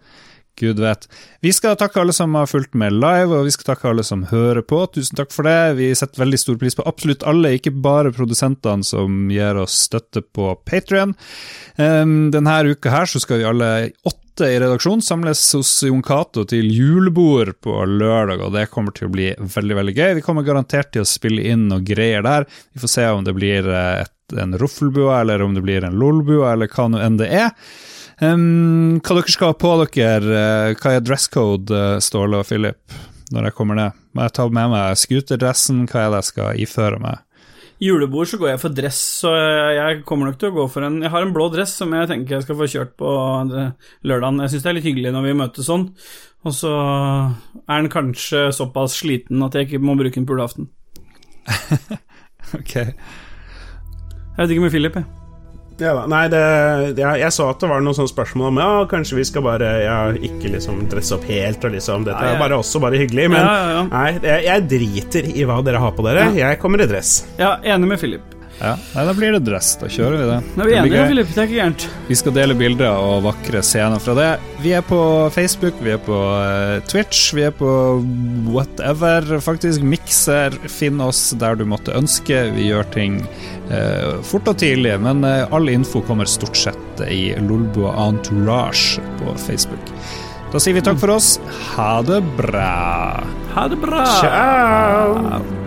Gud vet. Vi skal takke alle som har fulgt med live, og vi skal takke alle som hører på. Tusen takk for det. Vi setter veldig stor pris på absolutt alle, ikke bare produsentene som gir oss støtte på Patrion. Um, denne uka her så skal vi alle åtte i redaksjon samles hos Jon Cato til julebord på lørdag, og det kommer til å bli veldig veldig gøy. Vi kommer garantert til å spille inn noe greier der. Vi får se om det blir et, en ruffelbua, eller om det blir en lolbua, eller hva nå enn det er. Um, hva dere skal ha på dere? Uh, hva er dress code, uh, Ståle og Philip, når jeg kommer ned? Må jeg ta med meg scooterdressen? Hva er det jeg skal iføre meg? Julebord så går jeg for dress, så jeg kommer nok til å gå for en Jeg har en blå dress som jeg tenker jeg skal få kjørt på lørdagen. Jeg syns det er litt hyggelig når vi møtes sånn, og så er den kanskje såpass sliten at jeg ikke må bruke den på julaften. ok. Jeg vet ikke med Philip, jeg. Ja. Nei, det, ja, jeg så at det var noen sånne spørsmål om ja, kanskje vi skal bare ja, ikke liksom dresse opp helt og liksom Dette er bare også bare hyggelig, men nei, jeg, jeg, driter i hva dere har på dere. Jeg kommer i dress. Ja, enig med Philip. Ja, Nei, Da blir det dress. Da kjører vi det. Er vi enige, Filip. Det er ikke gærent. Vi skal dele bilder og vakre scener fra det. Vi er på Facebook, vi er på uh, Twitch, vi er på whatever, faktisk. Mikser. Finn oss der du måtte ønske. Vi gjør ting eh, fort og tidlig, men eh, all info kommer stort sett i Lolbua Entourage på Facebook. Da sier vi takk for oss. Ha det bra. Ha det bra. Ciao.